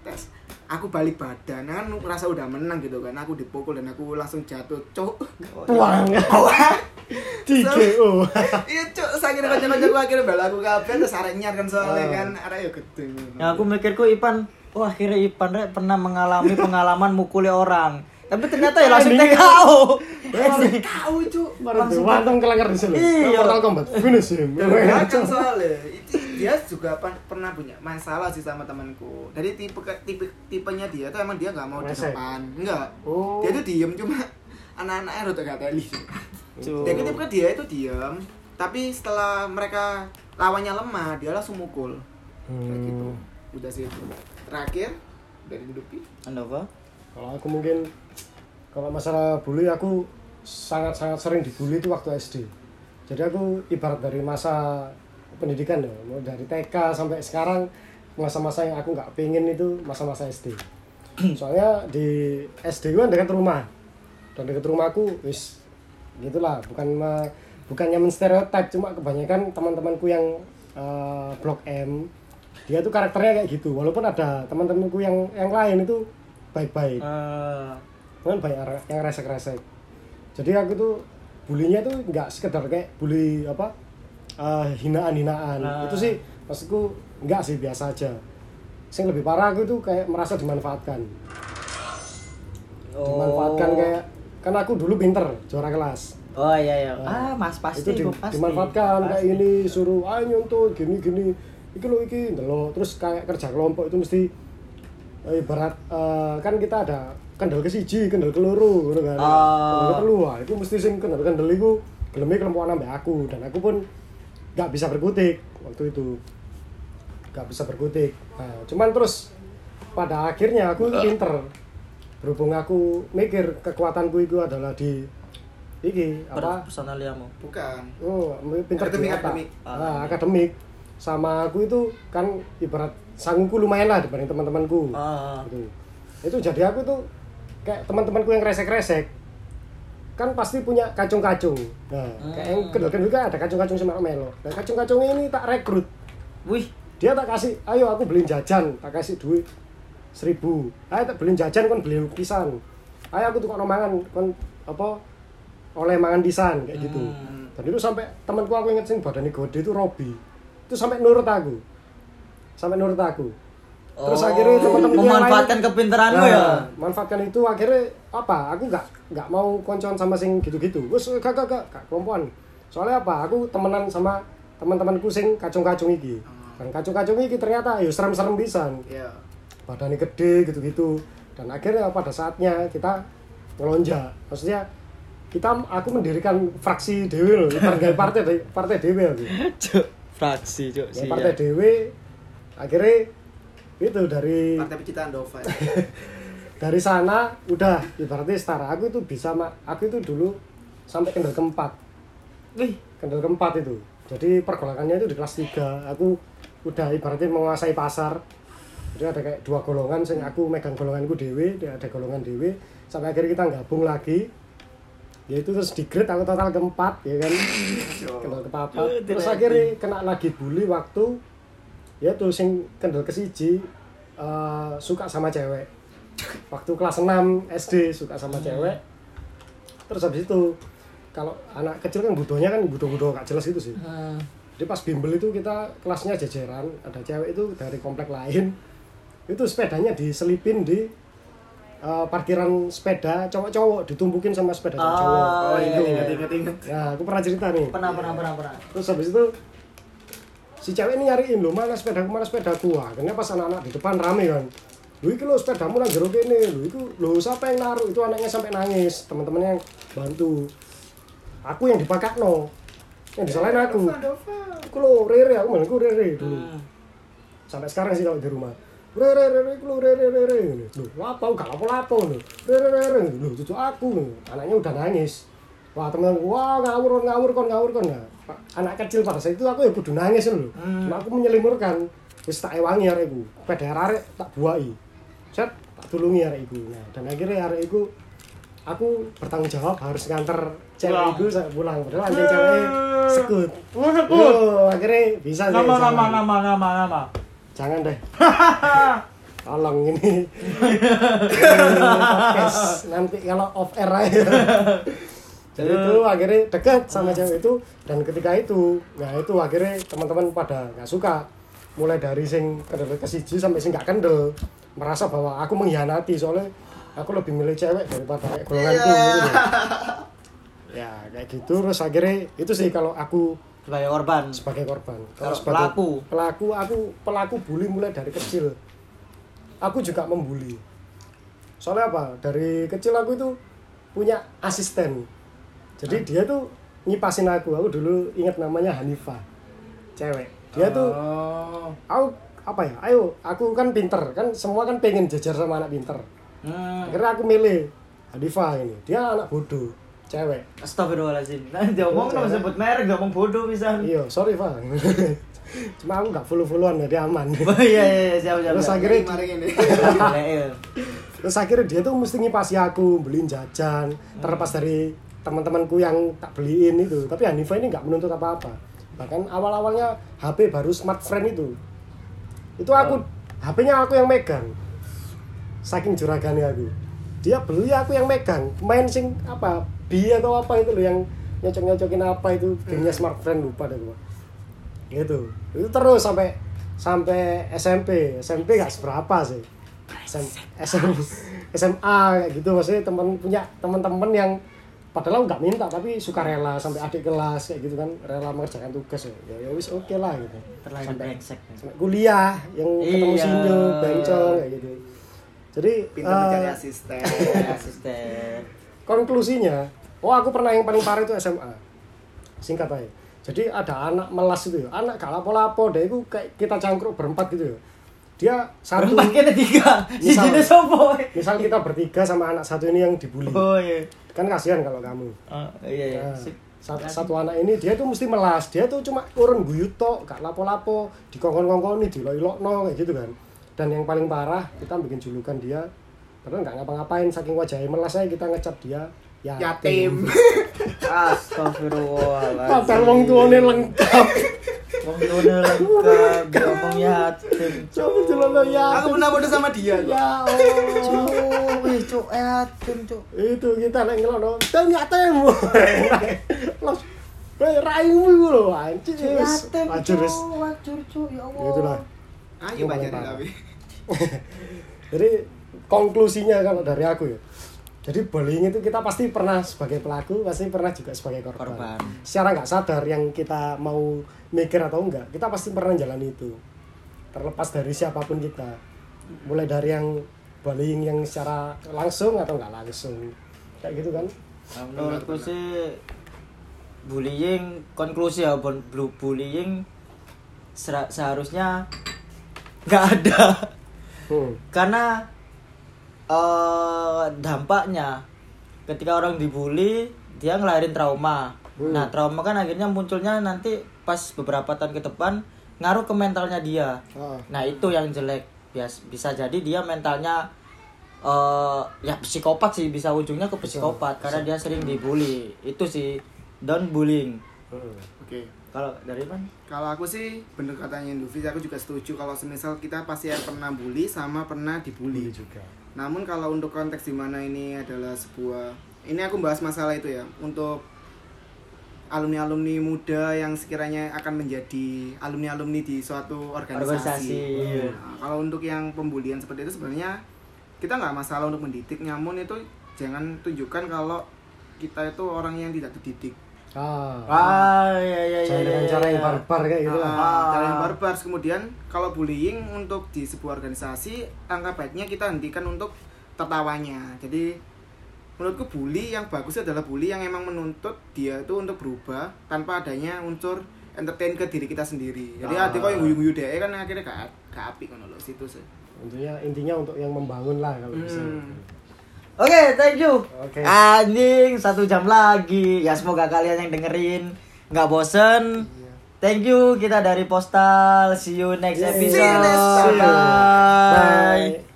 Tes. Aku balik badan kan ngerasa udah menang gitu kan. Aku dipukul dan aku langsung jatuh cok puang di KO iya cok sakit kocok-kocok aku akhirnya bala aku kabeh terus arek nyar kan soalnya Oh. kan. Arek yo gede Ya aku mikirku Ipan, oh akhirnya Ipan rek pernah mengalami pengalaman mukuli orang. Tapi ternyata ya langsung Ini- TKO. kau cok Baru tuh wantong kelengker di sini. Iya. Mortal Kombat finish him belakang soalnya. Itu dia juga pan- pernah punya masalah sih sama temanku dari tipe tipe tipenya dia tuh emang dia nggak mau di depan enggak Oh. dia tuh diem cuma anak-anaknya rada gak teli Cuk. dia tipe dia itu diem tapi setelah mereka lawannya lemah dia langsung mukul kayak gitu Hmm. udah sih itu terakhir dari Dupi Anda apa? Kalau aku mungkin kalau masalah bully aku sangat-sangat sering dibully itu waktu SD. Jadi aku ibarat dari masa pendidikan ya, mau dari TK sampai sekarang masa-masa yang aku nggak pengen itu masa-masa SD. Soalnya di SD kan dekat rumah. Dan dekat rumahku wis gitulah. Bukan me- bukannya menstereotip cuma kebanyakan teman-temanku yang eh, blok M dia tuh karakternya kayak gitu. Walaupun ada teman-temanku yang yang lain itu baik-baik. Eh, kan banyak yang resek-resek. Jadi aku tuh bulinya tuh nggak sekedar kayak bully apa eh, hinaan-hinaan Ah. itu sih maksudku nggak sih biasa aja yang lebih parah aku tuh kayak merasa dimanfaatkan dimanfaatkan oh. kayak kan aku dulu pinter juara kelas Oh iya iya. Ah, Mas pasti itu di- pasti. dimanfaatkan kayak Pasti. ini suruh ayo nyontot gini gini iki lo iki ndelok terus kayak kerja kelompok itu mesti eh, ibarat eh, kan kita ada kendal ke siji kendal keluru gitu kan Ah. kendal wah itu mesti sing kendal kendal iku geleme kelompok nambah aku dan aku pun nggak bisa berkutik waktu itu nggak bisa berkutik nah, cuman terus pada akhirnya aku pinter berhubung aku mikir kekuatanku itu adalah di iki apa personaliamu. bukan Oh, pinter Akademik, di akademik. Ah, akademik. Sama aku itu kan ibarat sanggungku lumayan lah dibanding teman-temanku. Ah. Gitu. Itu jadi aku tuh kayak teman-temanku yang resek-resek kan pasti punya kacung-kacung. Nah, kayak yang Hmm. kedua juga ada kacung-kacung sama Melo. Nah, kacung-kacung ini tak rekrut. Wih, Dia tak kasih, ayo aku beliin jajan, tak kasih duit seribu. Ayo tak beliin jajan kan beli lukisan. Ayo aku tukar mangan kon apa oleh mangan pisan kayak gitu. Hmm. Dan itu sampai temanku aku inget sing badannya gede itu Robi. Itu sampai nurut aku. Sampai nurut aku. Terus Oh, akhirnya teman-teman memanfaatkan lain- kepintaranmu Nah, ya. Manfaatkan itu akhirnya apa? Aku nggak nggak mau koncoan sama sing gitu-gitu. Wes gak gak gak gak kelompokan. Soalnya apa? Aku temenan sama teman-temanku sing kacung-kacung iki. Dan kacung-kacung iki ternyata ya serem-serem pisan. ya Badannya gede gitu-gitu. Dan akhirnya pada saatnya kita ngelonjak. Maksudnya kita aku mendirikan fraksi dewi loh, partai partai partai dewi aku. Cuk, fraksi cuk Ya, sih. partai dewi akhirnya itu dari Partai pecinta Andova. dari sana udah ibaratnya setara. Aku itu bisa mak. Aku itu dulu sampai kendal keempat. Wih, kendal keempat itu. Jadi pergolakannya itu di kelas 3 aku udah ibaratnya menguasai pasar. Jadi ada kayak dua golongan sing aku megang golonganku dewe dia ada golongan dewe sampai akhirnya kita gabung lagi. Ya itu terus di grade aku total keempat ya kan? Kendal kepapat. Eh, terus akhirnya kena lagi bully waktu ya tuh sing kendal ke siji eh, suka sama cewek waktu kelas 6 SD suka sama cewek. Terus habis itu kalau anak kecil kan butuhnya kan butuh-butuh gak jelas gitu sih. Eh, jadi pas bimbel itu kita kelasnya jajaran ada cewek itu dari komplek lain. Itu sepedanya diselipin di eh, parkiran sepeda cowok-cowok ditumpukin sama sepeda Ah, cowok Oh, iya, ingat iya. ingat ingat ingat. nah aku pernah cerita nih. Pernah pernah pernah pernah. terus habis itu si cewek ini nyariin lo mana sepedaku mana sepedaku akhirnya pas anak-anak di depan rame kan lu iki lo sepedamu nang jero kene. Lu itu lo siapa yang naruh itu anaknya sampai nangis. Teman-temannya yang bantu. Aku yang dipakai no yang disalahin aku. Andova. aku lo rere aku malah aku rere dulu. Hmm. sampai sekarang sih kalau di rumah. Rere rere aku lo rere rere. Lu apa gak lapo lapo lu rere rere. Lu cucu aku anaknya udah nangis. Wah temen wah ngawur ngawur kon ngawur kon. Pak, anak kecil pada saat itu aku ya kudu nangis lu Hmm. Cuma aku menyelimurkan. Wis tak ewangi arek iku. Peda arek tak buai set tak tulungi arek iku nah dan akhirnya arek iku aku bertanggung jawab harus nganter cewek iku sampai pulang padahal anjing cewek sekut Oh, sekut. Yo, akhirnya bisa sih, Nama jangan. nama nama nama nama. Jangan deh. Tolong ini. Nanti kalau off air aja. Jadi itu akhirnya dekat sama cewek itu dan ketika itu, nah itu akhirnya teman-teman pada nggak suka. Mulai dari sing kendel ke siji sampai sing nggak kendel merasa bahwa aku mengkhianati soalnya aku lebih milih cewek daripada kayak golonganku gitu loh. Ya kayak gitu terus akhirnya itu sih kalau aku Sebagai korban. sebagai korban. Kalau sebagai pelaku? pelaku aku pelaku bully mulai dari kecil. Aku juga membuli. Soalnya apa? Dari kecil aku itu punya asisten. Jadi dia tuh nyipasin aku. Aku dulu ingat namanya Hanifah. Cewek. Dia tuh Oh. aku apa ya? Ayo, aku kan pinter kan semua kan pengen jajar sama anak pinter. Hmm. Akhirnya aku milih Hanifah ini. Dia anak bodoh, cewek. Astagfirullahaladzim. Nah, dia ngomong nama sebut merek, gak ngomong bodoh bisa. Iya, sorry Pak. Cuma aku nggak follow-followan jadi aman. Oh iya iya iya, siap siap. Terus siap. akhirnya ini. Iya. terus akhirnya dia tuh mesti ngipasi aku beliin jajan terlepas dari teman-temanku yang tak beliin itu tapi Hanifa ini nggak menuntut apa-apa bahkan awal-awalnya HP baru smartphone itu itu aku HP-nya aku yang megang. Saking juragannya aku. Dia beli aku yang megang. Main sing apa bi atau apa itu loh yang nyocok-nyocokin apa itu. Gamenya smartphone lupa deh gua. Gitu. Itu terus sampai sampai SMP SMP nggak seberapa sih. SM, SM, SMA kayak gitu. Maksudnya teman punya teman-teman yang padahal nggak minta tapi suka rela sampai adik kelas kayak gitu kan rela mengerjakan tugas ya ya, ya wis oke lah gitu Terlalu sampai, brengsek. sampai kuliah yang ketemu Iya. sinyo bencong kayak gitu jadi Pintar eh, mencari asisten. Asisten. konklusinya oh aku pernah yang paling parah itu SMA singkat aja jadi ada anak melas itu ya anak gak lapo-lapo deh itu kayak kita cangkruk berempat gitu ya dia satu Berempat kena tiga. Si Misal. misal kita bertiga sama anak satu ini yang dibully Oh iya. Kan kasihan kalau kamu Oh, iya iya. Nah, satu, satu anak ini dia tuh mesti melas dia tuh cuma urun guyut tok gak lapo-lapo dikongkon-kongkoni diloi-lokno kayak gitu kan dan yang paling parah kita bikin julukan dia padahal nggak ngapa-ngapain saking wajahnya melas aja kita ngecap dia Yatim. Astagfirullahaladzim. Padahal wong tuane lengkap. Wong tuane lengkap, dia ngomong yatim. Coba celana yatim. Aku pernah bodoh sama dia. Ya Allah. Cuk, wih cuk yatim cuk. Itu kita lagi ngelono. Dan yatim. Los. Raimu iku lho, anjir. Yatim Wajur wis. cuk, wajur cuk ya Allah. Itulah. Ayo parah. tapi. Jadi konklusinya kalau dari aku ya. Jadi bullying itu kita pasti pernah sebagai pelaku, pasti pernah juga sebagai korban. Korban. Secara nggak sadar yang kita mau mikir atau enggak, kita pasti pernah jalan itu. Terlepas dari siapa pun kita. Mulai dari yang bullying yang secara langsung atau nggak langsung. Kayak gitu kan. Nah, menurutku sih bullying konklusi ya bu- bu- bullying seharusnya nggak ada Hmm. karena eh dampaknya ketika orang dibully dia ngelahirin trauma Hmm. nah trauma kan akhirnya munculnya nanti pas beberapa tahun ke depan ngaruh ke mentalnya dia Ah. nah itu yang jelek Bias, bisa jadi dia mentalnya eh ya psikopat sih bisa ujungnya ke psikopat karena dia sering dibully itu sih don't bullying Hmm. Oke. kalau dari mana Kalau aku sih bener katanya Luffy, aku juga setuju kalau semisal kita pasti pernah bully sama pernah dibully. Bully juga. Namun kalau untuk konteks di mana ini adalah sebuah ini aku bahas masalah itu ya untuk alumni-alumni muda yang sekiranya akan menjadi alumni-alumni di suatu organisasi. Organisasi, iya. Nah, kalau untuk yang pembulian seperti itu sebenarnya kita nggak masalah untuk mendidik, namun itu jangan tunjukkan kalau kita itu orang yang tidak terdidik. Ah. ah iya iya iya Jangan dengan iya, cara yang iya. barbar kayak gitu lah. Ah, cara yang barbar kemudian kalau bullying untuk di sebuah organisasi angka baiknya kita hentikan untuk tertawanya jadi menurutku bully yang bagus adalah bully yang emang menuntut dia itu untuk berubah tanpa adanya unsur entertain ke diri kita sendiri jadi Ah. ada kok yang guyu-guyu deh kan akhirnya gak, gak apik kan loh situ sih Intinya intinya untuk yang membangun lah kalau bisa. Oke, thank you. Oke. Anjing, satu jam lagi. Ya semoga kalian yang dengerin nggak bosen. Iya. Thank you. Kita dari Postal. See you next episode. See you next Bye. Bye.